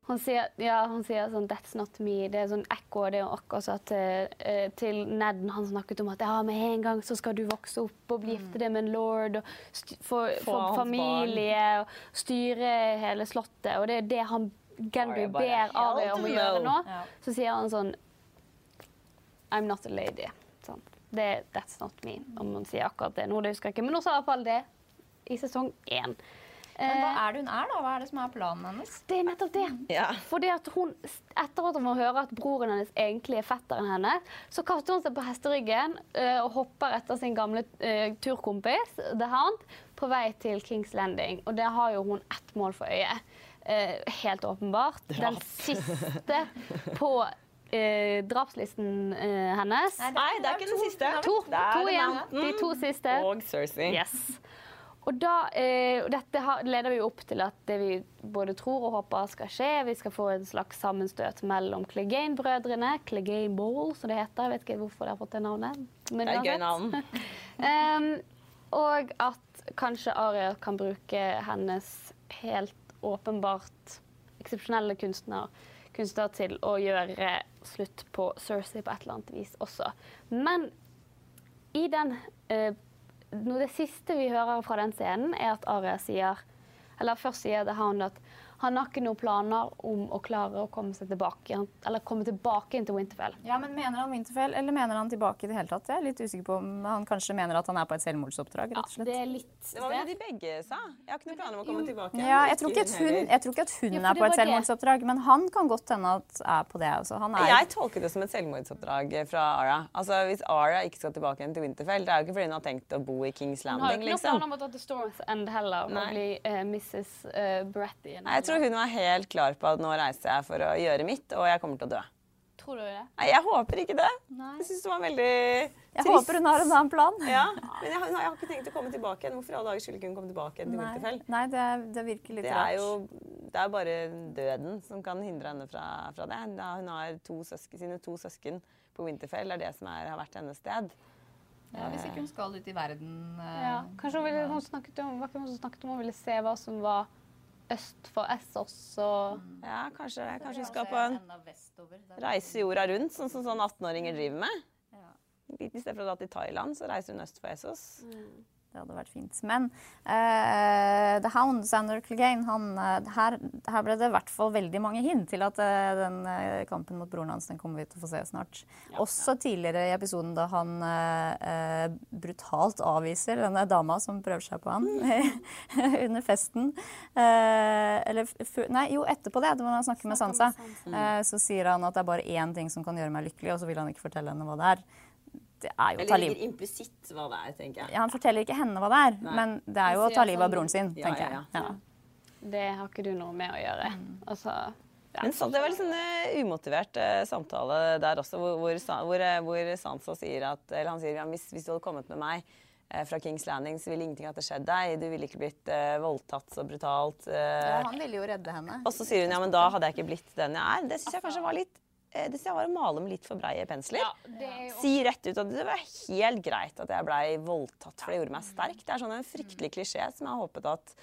Han sier, ja, han sier sånn 'That's not me'. Det er sånn ekko. Det er akkurat så at eh, til Ned han snakket om at ja, med en gang så skal du vokse opp og bli gifte deg med en lord og st få, Få få hans familie og styre hele slottet. Og det er det han Gendry ber Aria om å gjøre nå. Ja. Så sier han sånn I'm not a lady. Sånn. Det er 'That's not me', om han sier akkurat det nå. Det husker jeg ikke. Men hun sa i hvert fall det i sesong én. Men hva Eh, er det hun er, da? Hva er det som er planen hennes? det er nettopp det. Ja. Fordi at hun, Etter at hun får høre at broren hennes egentlig er fetteren hennes, så kaster hun seg på hesteryggen eh, og hopper etter sin gamle eh, turkompis The Hound på vei til Kings Landing. Og det har jo hun ett mål for øye. Eh, helt åpenbart. Den siste på eh, drapslisten eh, hennes. Nei, det er ikke den siste. To, Det er to igjen. De to siste. Og Cersei. Yes. Og da, eh, og dette leder vi opp til at det vi både tror og håper skal skje, vi skal få en slags sammenstøt mellom Clegane-brødrene, Clegane Ball, som det heter. Jeg vet ikke hvorfor de har fått det navnet. men Det er gøy navn. um, og at kanskje Aria kan bruke hennes helt åpenbart eksepsjonelle kunstner, kunstner til å gjøre slutt på Cersei på et eller annet vis også. Men i den eh, Det siste vi hører fra den scenen, er at Aria sier Eller først sier The Hound at han har ikke noen planer om å klare å komme seg tilbake eller komme tilbake inn til Winterfell. Ja, men Mener han Winterfell, eller mener han tilbake i det hele tatt? Jeg er litt usikker på om han kanskje mener at han er på et selvmordsoppdrag. rett og slett. det er litt Det var vel det de begge sa. Jeg har ikke noen planer om å komme tilbake. Ja, jeg tror ikke at hun, jeg tror ikke at hun Ja, er på et selvmordsoppdrag, men han kan godt hende at er på det Altså. Han er Jeg tolker det som et selvmordsoppdrag fra Ara. Altså, Hvis Ara ikke skal tilbake igjen til Winterfell, det er jo ikke fordi hun har tenkt å bo i Kings Hun har Landing, ikke noen liksom. planer om å dra til Storms End heller og bli uh, Mrs. Uh, Bratty. Nei, Jeg tror hun var helt klar på at nå reiser jeg for å gjøre mitt, og jeg kommer til å dø. Tror du det? Nei, jeg håper ikke det. Nei. Jeg syns det var veldig trist. Jeg håper hun har en annen plan. Ja, men jeg, har- jeg har ikke tenkt å komme tilbake igjen. Hvorfor i alle dager skulle ikke hun komme tilbake igjen til Winterfell? nei det, er- det virker litt Det er jo det er bare døden som kan hindre henne fra, fra det. Da hun har to søsken, sine to søsken på Winterfell. Det er det som er, har vært hennes sted. Ja, hvis ikke hun skal ut i verden eh, Ja. Kanskje hun, ville, hun snakket om, var ikke noen som snakket om hun ville se hva som var øst for Essos og Ja, kanskje, kanskje vi skal på en reise jorda rundt, sånn som sånn 18-åringer driver med. I stedet for å dra til Thailand, så reiser hun øst for Essos. Det hadde vært fint. Men uh, The Hound, Sander Clegane, han, eh, her, her ble det i hvert fall veldig mange hint til at uh, den uh, kampen mot broren hans den kommer vi til å få se snart. Også tidligere i episoden da han brutalt avviser denne dama som prøver seg på han under festen. Eller Nei, jo, etterpå det, når han snakker med Sansa, så sier han at det er bare én ting som kan gjøre meg lykkelig, og så vil han ikke fortelle henne hva det er. Det er jo å ta liv implisitt hva det er, tenker jeg. ja, Han forteller ikke henne hva det er, Nei. men det er jo å ta livet av sånn- broren sin, Ja, tenker ja, jeg. Ja. Det har ikke du noe med å gjøre. Altså, ja. Men så, det var litt sånn eh, umotivert uh, samtale der også, hvor, hvor, hvor, eh, hvor Sansa sier at Eller han sier ja, hvis, hvis du hadde kommet med meg fra Kings Landing, så ville ingenting hatt skjedd deg. Du ville ikke blitt voldtatt så brutalt. Ja, han ville jo redde henne. Og så sier hun ja, men da hadde jeg ikke blitt den jeg er. Det syns jeg kanskje var litt eh, det jeg var å male med litt for breie pensler. Ja, jo Si rett ut at det var helt greit at jeg blei voldtatt, for det gjorde meg sterk. Det er sånn en fryktelig klisjé som jeg håpet at,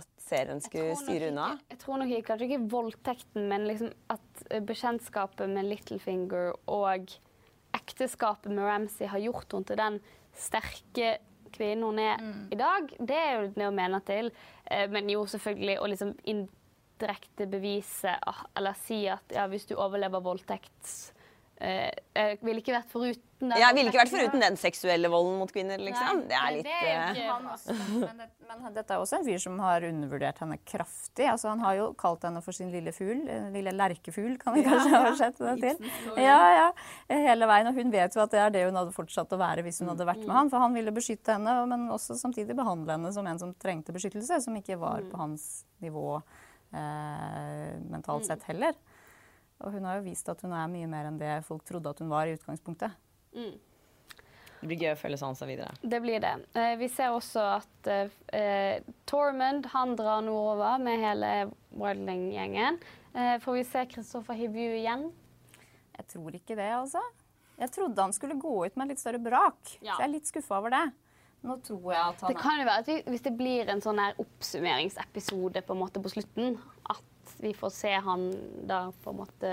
at serien skulle styre unna. Ikke, jeg tror nok ikke, kanskje ikke voldtekten, men liksom at eh, bekjentskapet med Littlefinger og ekteskapet med Ramsay har gjort henne til den sterke kvinnen hun er i dag. Det er jo det å mene til. Eh, Men jo, selvfølgelig å liksom indirekte bevise ah, eller si at ja, hvis du overlever voldtekt, eh, Jeg ville ikke vært foruten den. Jeg ville ikke vært foruten den seksuelle volden mot kvinner, liksom. Nei, Det er det er jo eh, Han også, men, det, men dette er også en fyr som har undervurdert henne kraftig. Altså, han har jo kalt henne for sin lille fugl. en Lille lerkefugl, kan vi kanskje oversette det til. Ja, ja, hele veien. Og hun vet jo at det er det hun hadde fortsatt å være hvis hun hadde vært med han. For han ville beskytte henne, men også samtidig behandle henne som en som trengte beskyttelse. Som ikke var på hans nivå eh, mentalt sett heller. Og hun har jo vist at hun er mye mer enn det folk trodde at hun var i utgangspunktet. Det blir gøy å følge Sansa videre. Det blir det. Eh, vi ser også at eh, eh, Tormund han drar nordover med hele Wildling-gjengen. Eh, får vi se Kristoffer Hivju igjen? Jeg tror ikke det, altså. Jeg trodde han skulle gå ut med litt større brak. Ja. Så jeg er litt skuffa over det. Nå tror jeg at han Det kan jo være at vi, hvis det blir en sånn her oppsummeringsepisode på en måte på slutten, at vi får se han da på en måte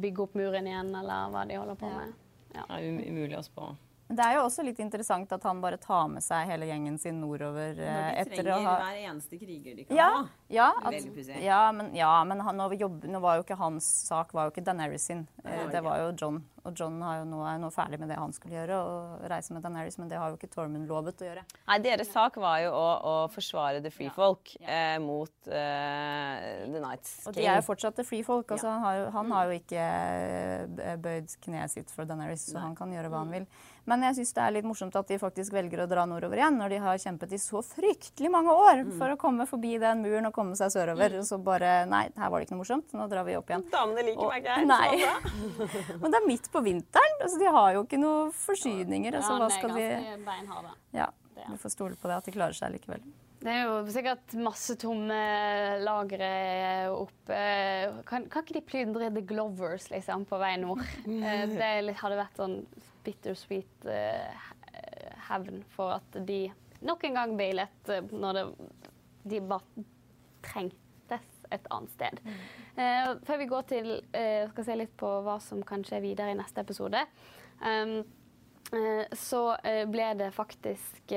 bygge opp muren igjen, eller hva de holder på med. Ja. Det er um- umulig å spå. Men det er jo også litt interessant at han bare tar med seg hele gjengen sin nordover eh, etter å ha eneste kriger de ja, ja, at, ja, men, ja, men han, nå, jobb, nå var jo ikke hans sak var jo ikke Daenerys sin. Eh, det var jo John. Og John har jo nå, er nå ferdig med det han skulle gjøre, og reise med Daenerys, men det har jo ikke Tormund lovet å gjøre. Nei, deres sak var jo å, å forsvare The Free Folk eh, mot eh, The Nights Og de er jo fortsatt the free folk. Altså, han, har jo, han har jo ikke eh, bøyd kneet sitt for Daenerys, så han kan gjøre hva han vil. Men jeg syns det er litt morsomt at de faktisk velger å dra nordover igjen, når de har kjempet i så fryktelig mange år for å komme forbi den muren og komme seg sørover. Og så bare Nei, her var det ikke noe morsomt. Nå drar vi opp igjen. Damene liker Og- meg ikke her. Nei. Men det er midt på vinteren. Altså, de har jo ikke noen forsyninger. Altså, hva skal de beinharde. Ja, vi får stole på det, at de klarer seg likevel. Det er jo sikkert masse tomme lagre oppe. Kan, kan ikke de plyndre The Glovers liksom, på vei nord? Eh, Det litt- hadde vært sånn bittersweet eh, hevn for at de nok en gang bailet eh, når det, de bare trengtes et annet sted. Uh, før vi går til uh, skal se litt på hva som kan skje videre i neste episode, um, uh, så ble det faktisk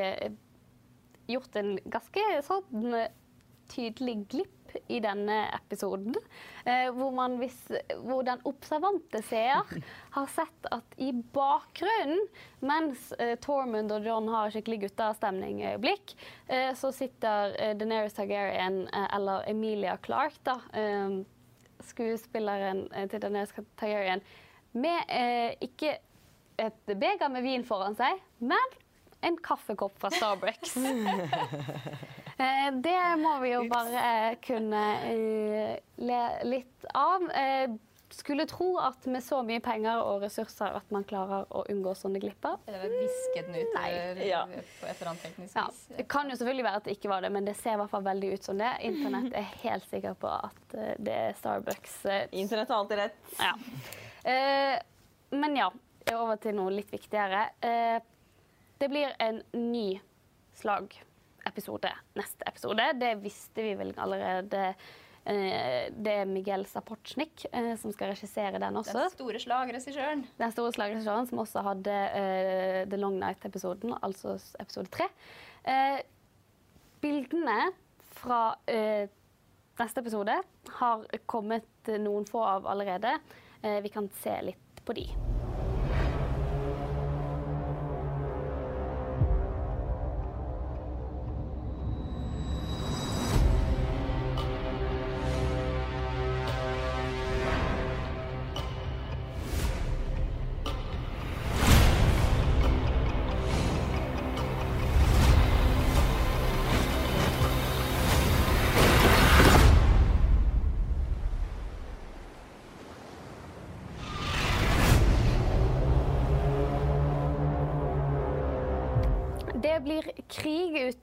gjort en ganske sånn tydelig glipp i denne episoden. Eh, hvor, man hvis, hvor den observante seer har sett at i bakgrunnen, mens eh, Tormund og John har skikkelig guttastemning-øyeblikk, eh, så sitter Daenerys Targaryen, eller Emilia Clark, da, skuespilleren til Daenerys Targaryen, med eh, ikke et beger med vin foran seg, men en kaffekopp fra Starbucks. Eh, Det må vi jo bare eh, kunne eh, le litt av. Eh, Skulle tro at med så mye penger og ressurser at man klarer å unngå sånne glipper. Visket den ut Ja. på et eller annet teknisk Ja, det kan jo selvfølgelig være at det ikke var det, men det ser i hvert fall veldig ut som det. Internett er helt sikker på at det er Starbucks. Internett har alltid rett. Ja. Eh, men ja, over til noe litt viktigere. Eh, det blir en ny slagepisode neste episode. Det visste vi vel allerede. Eh, det er Miguel Sapochnik eh, som skal regissere den også. Den store slagregissøren. Den store slagregissøren som også hadde uh, The Long Night-episoden, altså episode tre. Uh, bildene fra uh, neste episode har kommet noen få av allerede. Vi kan se litt på de.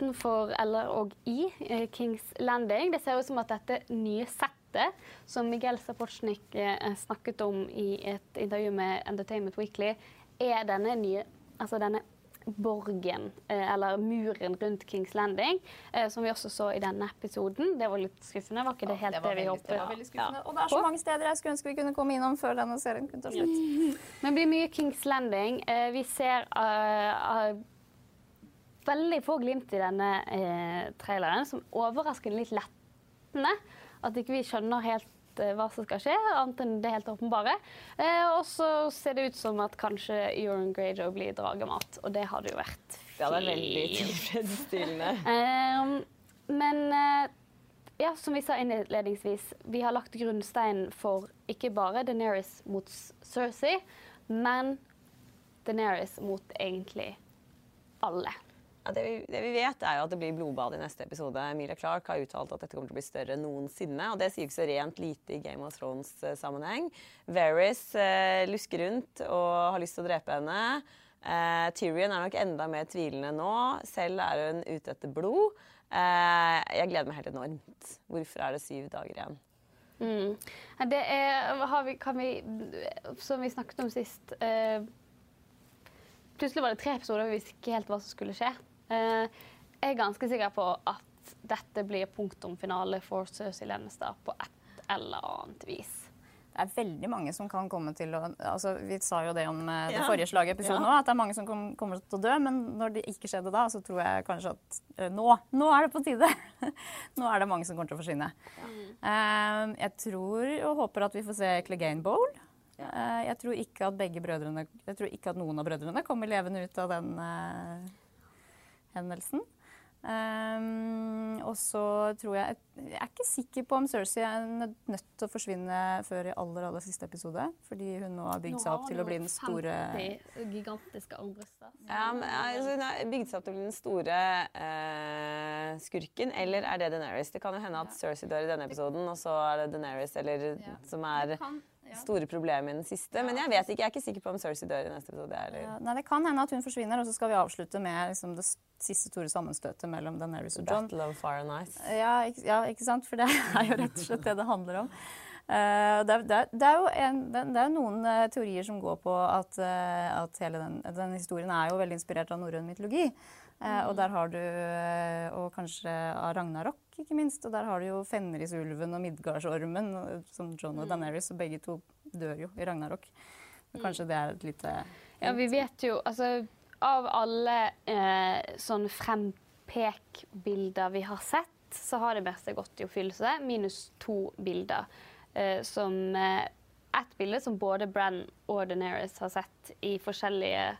Utenfor eller og i eh, Kings Landing. Det ser ut som at dette nye settet som Miguel Sapochnik eh, snakket om i et intervju med Entertainment Weekly, er denne nye Altså denne borgen, eh, eller muren rundt Kings Landing, som vi også så i denne episoden. Det var litt skuffende, var ikke det helt Det det, vi håpet? det var veldig skuffende. Ja. Og det er så mange steder jeg skulle ønske vi kunne komme innom før denne serien kunne ta slutt. Men det blir mye Kings Landing. Vi ser uh, eh, veldig få glimt i denne eh, traileren, som overrasker litt lettende. At ikke vi skjønner helt eh, hva som skal skje, annet enn det helt åpenbare. Eh, og så ser det ut som at kanskje Euron Greyjoe blir dragemat, og det hadde jo vært fint. Det hadde vært veldig tilfredsstillende. Ehm, men eh, ja, som vi sa innledningsvis, vi har lagt grunnsteinen for ikke bare Daenerys mot Cersei, men Daenerys mot egentlig alle. Ja, det, vi, det vi vet, er jo at det blir blodbad i neste episode. Emilia Clark har uttalt at dette kommer til å bli større enn noensinne. Og det sier ikke så rent lite i Game of Thrones-sammenheng. Varys eh, lusker rundt og har lyst til å drepe henne. Eh, Tyrion er nok enda mer tvilende nå. Selv er hun ute etter blod. Eh, jeg gleder meg helt enormt. Hvorfor er det syv dager igjen? Mm. Det er, vi, kan vi, som vi snakket om sist eh, Plutselig var det tre episoder og vi visste ikke helt hva som skulle skje. Eh, jeg er ganske sikker på at dette blir punktum finale for Cersei Lennestad på et eller annet vis. Det er veldig mange som kan komme til å altså, Vi sa jo det om eh, det Ja. forrige slaget episoden Ja. at det er mange som kom, kommer til å dø. Men når det ikke skjedde da, så tror jeg kanskje at uh, nå, nå er det på tide. nå er det mange som kommer til å forsvinne. Eh, jeg tror og håper at vi får se Clegane Bowl. Uh, jeg tror ikke at begge brødrene Jeg tror ikke at noen av brødrene kommer levende ut av den hendelsen. Um, og så tror jeg Jeg er ikke sikker på om Cersei er nødt til å forsvinne før i aller aller siste episode. Fordi hun nå har bygd seg opp til å bli den store gigantiske armbryster. Ja, men, altså, hun har bygd seg opp til å bli den store uh, skurken, eller er det Daenerys? Det kan jo hende at Cersei dør i denne episoden, og så er det Daenerys eller, som er store problemet i den siste. Men jeg vet ikke, jeg er ikke sikker på om Cersei dør i neste episode. Eller. Ja, Nei, Det kan hende at hun forsvinner, og så skal vi avslutte med liksom, det siste store sammenstøtet mellom Daenerys og John. Battle of Fire and Ice. Ja, ikke, ja, ikke sant? For det er jo rett og slett det det handler om. Uh, det, det, det er jo en, det, er noen uh, teorier som går på at, uh, at hele den, den historien er jo veldig inspirert av norrøn mytologi. Eh, og der har du eh, Og kanskje av Ragnarok, ikke minst. Og der har du jo Fenrisulven og Midgardsormen, og- som John og Daenerys, og begge to dør jo i Ragnarok. Men kanskje det er et lite Ja, vi vet jo altså Av alle eh, sånn frempek-bilder vi har sett, så har det meste gått i oppfyllelse, minus to bilder. Eh, som eh, Ett bilde som både Bran og Daenerys har sett i forskjellige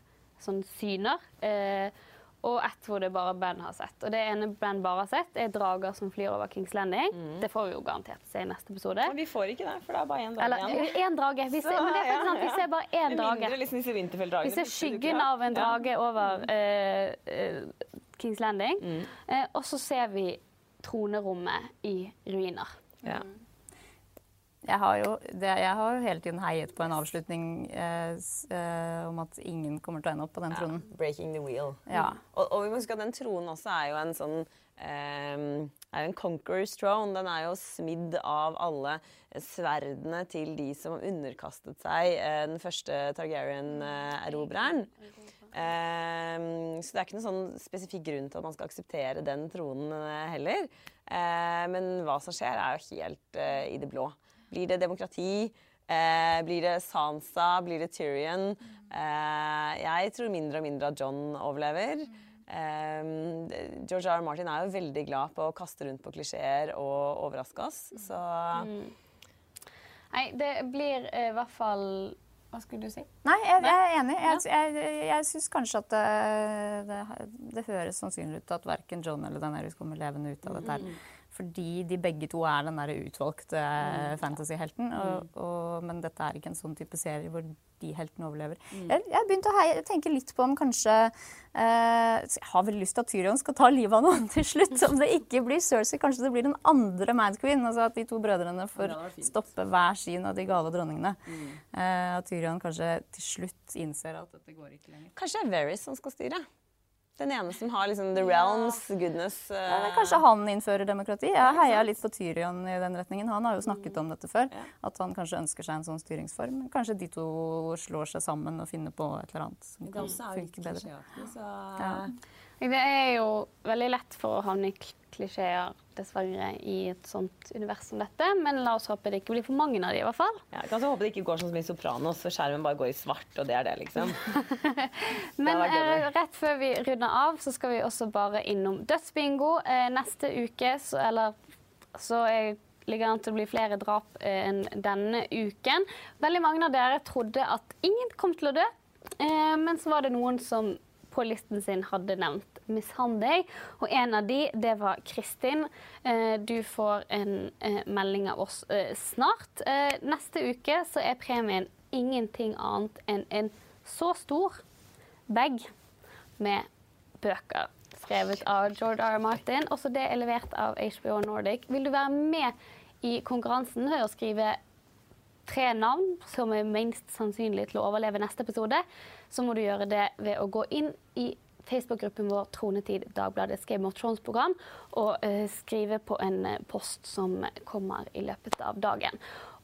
sånn syner. Eh, og ett hvor det bare Ben har sett. Og det ene Ben bare har sett, er drager som flyr over Kings Landing. Det får vi jo garantert se i neste episode. Men vi får ikke det, for det er bare én drage Eller igjen. én drage. Vi ser, men det er faktisk sant, vi ser bare én drage. mindre liksom disse Vi ser skyggen av en drage over uh, uh, Kings Landing. Mm. Uh, og så ser vi tronerommet i ruiner. Ja. Jeg har, jo, det, jeg har jo hele tiden heiet på en avslutning eh, eh, om at ingen kommer til å ende opp på den tronen. Ja, Breaking the wheel. Ja. Og, og vi må huske at den tronen også er jo en sånn eh, er jo en conqueror's throne. Den er jo smidd av alle sverdene til de som underkastet seg eh, den første Targaryen-erobreren. Ehm, så det er ikke noen sånn spesifikk grunn til at man skal akseptere den tronen eh, heller. Eh, men hva som skjer, er jo helt i det blå. Blir det demokrati? Eh, blir det Sansa? Blir det Tyrion? Eh, jeg tror mindre og mindre at John overlever. Eh, George R. R. Martin er jo veldig glad på å kaste rundt på klisjeer og overraske oss. Så Nei, det blir eh, i hvert fall Hva skulle du si? Nei, jeg, jeg er enig. Jeg, jeg, jeg syns kanskje at det, det, det høres sannsynlig ut at verken John eller Daenerys kommer levende ut av dette. her. Fordi de begge to er den der utvalgte fantasyhelten. Og, og, men dette er ikke en sånn type serie hvor de heltene overlever. Jeg, jeg har begynt å heie, tenke litt på om kanskje eh, Jeg har veldig lyst til at Tyrion skal ta livet av noen til slutt. Om det ikke blir Cersei, kanskje det blir den andre Mad Queen. Altså at de to brødrene får stoppe hver sin av de gale dronningene. Eh, at Tyrion kanskje til slutt innser at dette går ikke lenger. kanskje det er Varys som skal styre. Den ene som har liksom the realms, goodness uh... Ja, kanskje han innfører demokrati. Jeg heia litt på Tyrion i den retningen. Han har jo snakket om dette før. At han kanskje ønsker seg en sånn styringsform. Kanskje de to slår seg sammen og finner på et eller annet som kan funke bedre. Ja. Det er jo veldig lett for å havne i klisjeer, dessverre, i et sånt univers som dette. Men la oss håpe det ikke blir for mange av de, i hvert fall. Ja, jeg kan så håpe det ikke går sånn som i Sopranos, så skjermen bare går i svart, og det er det, liksom. Men eh, rett før vi runder av, så skal vi også bare innom dødsbingo. Eh, neste uke, så, eller så er ligger an til å bli flere drap eh, enn denne uken. Veldig mange av dere trodde at ingen kom til å dø, eh, men så var det noen som på listen sin hadde nevnt mishandling. Og en av de, det var Kristin. Eh, du får en eh, melding av oss eh, snart. Neste uke så er premien ingenting annet enn en så stor bag med bøker skrevet av George R. Martin. Også det er levert av HBO Nordic. Vil du være med i konkurransen ved å skrive tre navn som er minst sannsynlig til å overleve neste episode, så må du gjøre det ved å gå inn i Facebook-gruppen vår Tronetid Dagbladets Game of Thrones-program og eh, skrive på en eh, post som kommer i løpet av dagen.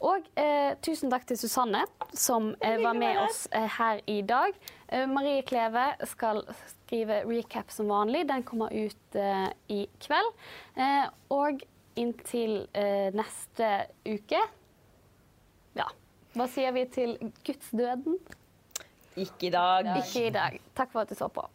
Og eh, tusen takk til Susanne, som eh, var med oss eh, her i dag. Eh, Marie Kleve skal skrive recap som vanlig. Den kommer ut eh, i kveld. Eh, og inntil eh, neste uke Ja. Hva sier vi til gudsdøden? Ikke i dag. Ikke i dag. Takk for at du så på.